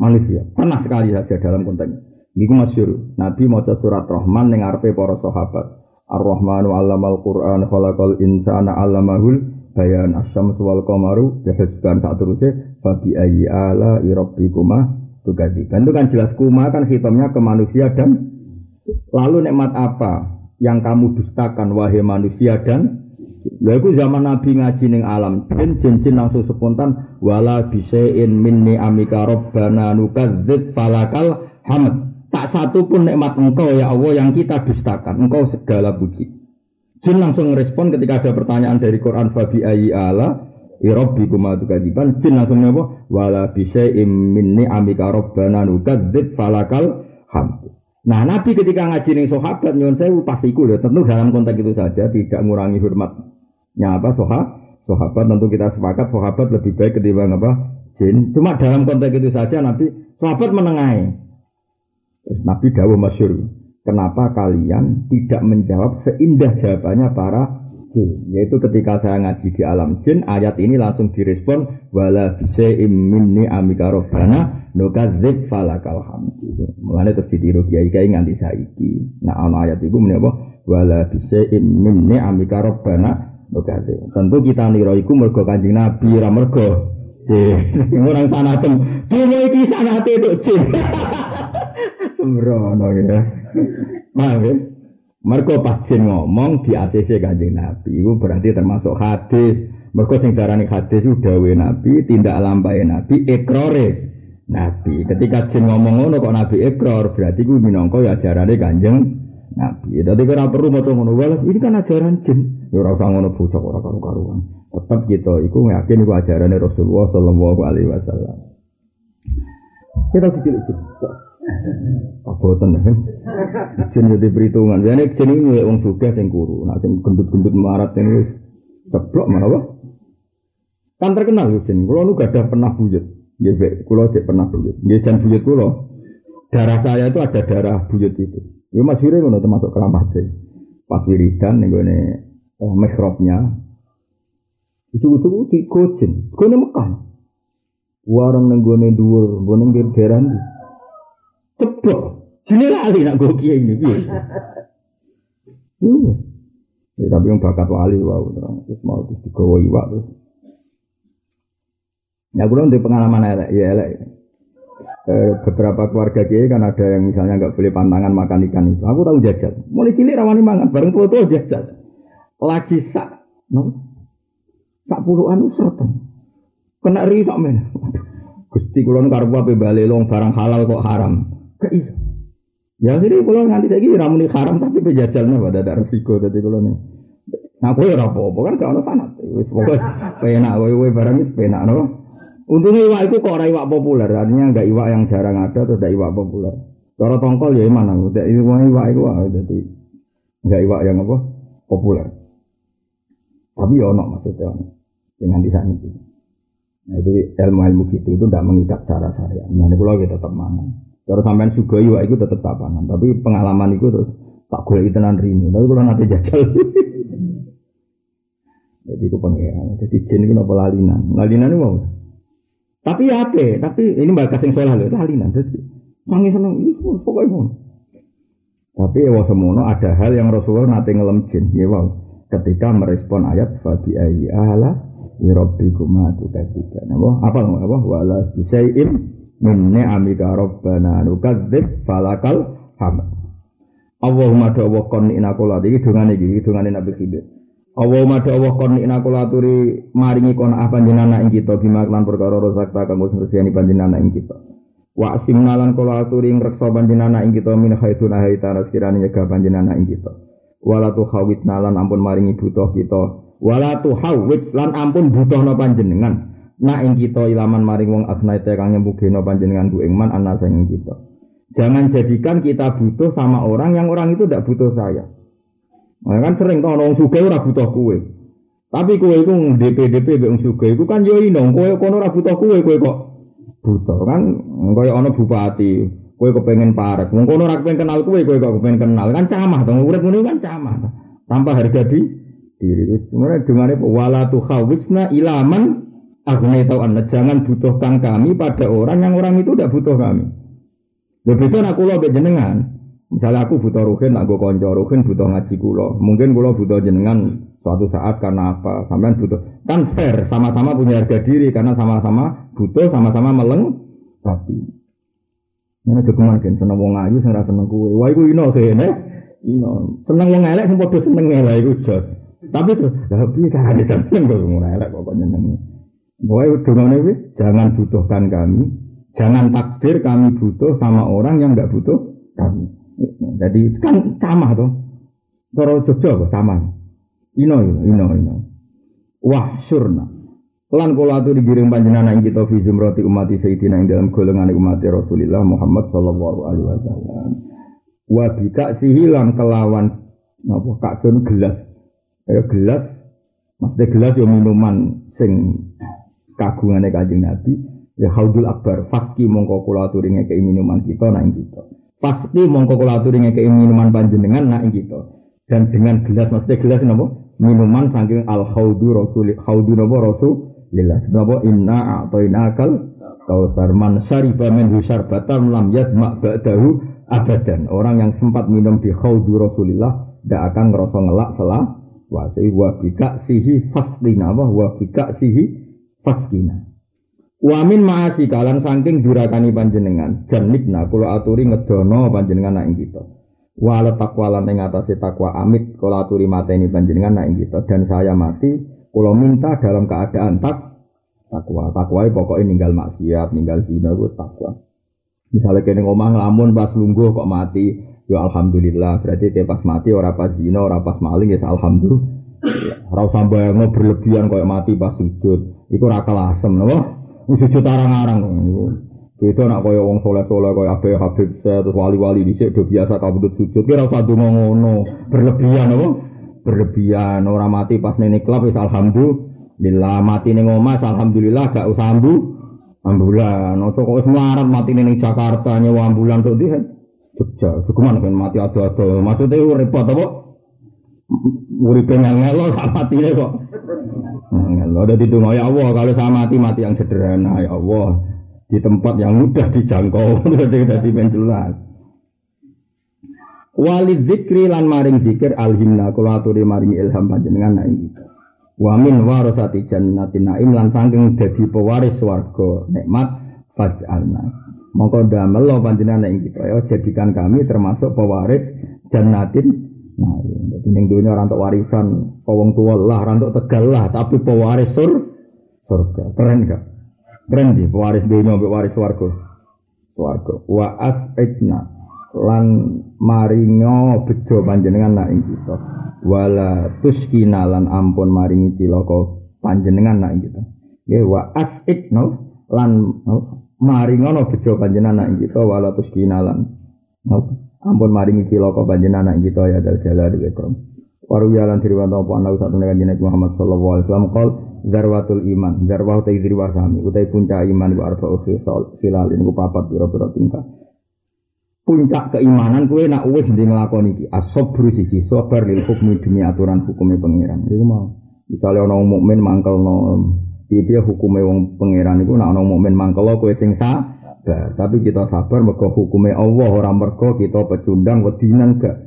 manusia. Pernah sekali saja dalam konteks ini. masyur. Nabi mau surat Rahman yang arpe para sahabat. Ar-Rahmanu allamal Qur'an khalaqal insana allamahul bayan asyam wal qamaru bihusban saat terusnya babi ayyi ala irabbikuma tugadi. Kan itu kan jelas kuma kan hitamnya ke manusia dan lalu nikmat apa yang kamu dustakan wahai manusia dan Lha iku zaman Nabi ngaji ning alam jin jin langsung spontan wala bisain minni amika rabbana nukadzib falakal hamd. Tak satu pun nikmat engkau ya Allah yang kita dustakan. Engkau segala puji. Jin langsung respon ketika ada pertanyaan dari Quran Fabi ayi ala Irobbi kumatu Jin langsung apa? Wala bisain minni amika rabbana nukadzib falakal hamd. Nah Nabi ketika ngaji ning sahabat nyuwun sewu pas iku lho tentu dalam konteks itu saja tidak mengurangi hormatnya apa soha sahabat tentu kita sepakat sahabat lebih baik ketimbang apa jin cuma dalam konteks itu saja Nabi sahabat menengahi Nabi dawuh masyur kenapa kalian tidak menjawab seindah jawabannya para jin yaitu ketika saya ngaji di alam jin ayat ini langsung direspon wala bisaim minni amika robbana nukadzib falakal hamdu. Mulane terus ditiru kiai-kiai nganti saiki. Nah ana ayat iku menapa wala bisaim min ni'amika rabbana nukadzib. Tentu kita nira iku mergo Kanjeng Nabi ora mergo orang sanatem. Dunia iki sanate tok jin. Sembrono ya. Paham ya? Mergo pas ngomong di ACC Kanjeng Nabi itu berarti termasuk hadis. Mergo sing darani hadis itu dawe Nabi, tindak lampai Nabi, ikrore Nabi. Ketika jin ngomong ngono kok Nabi ekor, berarti ku minangka ya ajarane Kanjeng Nabi. Dadi ora perlu maca ngono ini kan ajaran jin. Ya ora usah ngono bocah ora karu-karuan. Tetep kita iku yakin iku ajarane Rasulullah sallallahu alaihi wasallam. Kita kecil jin. Aboten kan. Jin jadi perhitungan. Jane jin iki wong sugih sing kuru, nek sing gendut-gendut marat ini wis ceplok malah Kan terkenal jin. Kulo nu gadah pernah buyut. Nggih, kula cek pernah buyut. Nggih, jan buyut kula. Darah saya itu ada darah buyut itu. Ya Mas Yuri ngono termasuk keramat deh. Pas wiridan ning gone eh, mihrabnya. Itu-itu di Gojin, gone Mekah. Warung ning gone dhuwur, gone ning daerah ndi. Ceblok. Jine lali nak go kiai ini piye. Ya, tapi yang bakat wali wow, terus mau terus digawa iwak terus Ya kurang di pengalaman elek, ya elek. Eh, beberapa keluarga kiai kan ada yang misalnya nggak boleh pantangan makan ikan itu. Aku tahu jajal. Mulai cilik rawani mangan, bareng tua tua jajal. Lagi sak, no, sak puluhan usrotan. Kena ri sak men. Gusti kulon karbu apa balik long barang halal kok haram. Gak. Ya jadi kulon nanti saya kira ramuni haram tapi pejajalnya pada ada resiko tadi kulon nih. Nah, gue apa-apa kan kalau sanat. Wis pokoknya penak, gue barang wis penak no. Untungnya iwak itu kok orang iwak populer, artinya enggak iwak yang jarang ada atau enggak iwak populer. Cara tongkol ya mana? Udah iwak iwak itu jadi enggak iwak yang apa populer. Tapi ya ono maksudnya dengan di sana itu. Nah itu ilmu ilmu gitu itu tidak mengikat cara syariat. Nah ini kalau kita tetap mana. Terus sampean sugoi wah iku tetep tak pangan, tapi pengalaman iku terus tak golek tenan rini. Tapi kalau nanti jajal. Jadi aku pengiran. Jadi jin itu nopo lalinan. Lalinan itu mau. Tapi ya apa? Tapi ini mbak kasih soal loh. Lalinan. Jadi mangi seneng. Pokoknya mau. Tapi ya semono ada hal yang Rasulullah nanti ngelem jin. Ya wow. Ketika merespon ayat fabi ayi ala irobbikum tukadzibun. Apa? Apa apa? Wala bisai'in min ni'amika rabbana nukadzib falakal hamd. Allahumma do Allah kon ina kula iki dongane iki dongane Nabi Khidir. Allahumma do Allah kon ina kula aturi maringi kon ah panjenengan ing kita bima lan perkara rozakta kanggo ngreseni panjenengan ing kita. Wa asimna lan kula aturi ngreksa panjenengan ing kita min haitsuna haitana sekirane nyegah panjenengan ing kita. Wala tu khawitna lan ampun maringi butuh kita. Wala tu lan ampun butuhna panjenengan. Nak ing kita ilaman maring wong asnaite kang nyembugeno panjenengan ku ing man ana sing kita. Jangan jadikan kita butuh sama orang yang orang itu tidak butuh saya. Nah, kan sering kalau orang suka ora butuh kue. Tapi kue itu DP DP be suka itu kan yo ino kue kono butuh kue kue kok butuh kan kaya ana bupati kue kepengen parek. Wong kono ora kepengen kenal kue kue kok kepengen kenal kan camah dong urip ngene kan camah. Tanpa harga di diri. Kemudian dengan wala tuhawisna ilaman tahu anda jangan butuhkan kami pada orang yang orang itu tidak butuh kami. Ya beda nak kula mbek jenengan. Misalnya aku butuh ruhin, aku konco ruhin butuh ngaji kula. Mungkin kula butuh jenengan suatu saat karena apa? Sampean butuh. Kan fair, sama-sama punya harga diri karena sama-sama butuh, sama-sama meleng tapi ini aja kemarin seneng wong ayu sing ra seneng kuwe. Wah iku ino kene. Ino. Seneng wong elek sing padha seneng elek iku jos. Tapi tuh, lah piye carane seneng kok wong elek kok nyenengi. Pokoknya dongane kuwi jangan butuhkan kami, Jangan takdir kami butuh sama orang yang nggak butuh kami. Jadi kan sama tuh. Toro Jogja apa sama? Ino ino ino. Wah surna. Lan kula atu digiring panjenengan ing kita fi zumrati umat sayyidina ing dalam golongan umat Rasulullah Muhammad sallallahu alaihi wasallam. Wa bika sihilan kelawan apa kaksun gelas. Ya gelas maksudnya gelas yo minuman sing kagungane Kanjeng Nabi ya haudul akbar faski mongko kula aturi ngekeki minuman kita nak kita faski mongko kula aturi ngekeki minuman panjenengan nak kita. Dan dengan gelas maksudnya gelas napa? Minuman saking al haudu rasul haudu napa rasulillah. Napa inna a'tainakal kausar. Man syariba min syarbatan lam yasma ba'dahu abadan. Orang yang sempat minum di haudu rasulillah tidak akan ngerasa ngelak selah wa bika sihi fasdina wa bika sihi fasdina Wamin maasi kalan saking durakani panjenengan janibna kula aturi ngedono panjenengan nak ing kita. Wala takwa lan ing atase takwa amit kula aturi mateni panjenengan nak ing kita dan saya mati kula minta dalam keadaan tak takwa. Takwa pokoknya ninggal maksiat, ninggal zina itu takwa. Misalnya kene ngomong lamun pas lungguh kok mati, ya alhamdulillah. Berarti kayak pas mati ora pas zina, ora pas maling ya alhamdulillah. Ora usah bayangno berlebihan kayak mati pas sujud. Iku ora kelasem, napa? Sujud arang-arang niku. Beda nak kaya wong soleh-soleh kaya Abe Habib terus wali-wali dhisik do biasa kabudut sujud usah donga ngono. Berlebihan apa? Berlebihan ora mati pas nene klub wis alhamdulillah mati ning omah alhamdulillah gak usah ambu. Ambulan, ojo kok wis melarat mati ning Jakarta nyewa ambulan tok ndi Jogja, Sukuman kan mati ado-ado. Maksudnya repot apa? Uripe ngelo sak matine kok. Allah ada di ya Allah kalau saya mati mati yang sederhana ya Allah di tempat yang mudah dijangkau jadi penjelas. Wali zikri lan maring zikir alhimna kula aturi maring ilham panjenengan nak kita. Wa min warasati jannatin naim lan saking dadi pewaris swarga nikmat faj'alna. Mongko damel panjenengan ing kita ya jadikan kami termasuk pewaris jannatin Nah, iya. jadi ning dunia orang warisan, pawang tua lah, orang tegal lah, tapi pewaris sur surga. Keren gak? Keren sih, pewaris dunia, pewaris warga. Warga. Wa as'idna lan maringo bejo panjenengan nak ing kita. Wala tuskina lan ampun maringi cilaka panjenengan nak ing kita. Ya wa as'idna lan maringo bejo panjenengan nak ing kita wala tuskina lan Ampun maringi cilaka panjenengan anak kita ya dal di ikram. Waru yalan diriwanto apa? Ana satu dengan Nabi Muhammad sallallahu alaihi wasallam. Qol zarwatul iman, zarwah ta idri wasami, utai puncak iman wa arba ukhi sal filal ini ku papat pira-pira tingkah. puncak keimanan kue nak wis ndi nglakoni iki. Asobru siji sabar lil hukmi demi aturan hukumnya pangeran. Iku mau. Misalnya ana wong mukmin mangkelno piye hukume wong pangeran iku nak ana mukmin mangkel kowe sing sabar. Tapi kita sabar mergo hukume Allah ora mergo kita pecundang wedinan gak.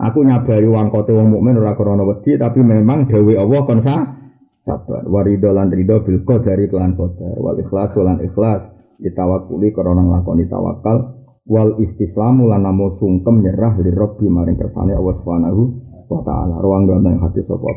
Aku nyabari wangkote wong mukmin ora krana wedi tapi memang dewe Allah kon sabar. Warido lan rido bil qadari kelan qadar. Wal ikhlas lan ikhlas. Ditawakuli krana nglakoni tawakal. Wal istislamu lan namo sungkem nyerah li rabbi maring kersane Allah Subhanahu wa taala. Ruang ganteng hati sapa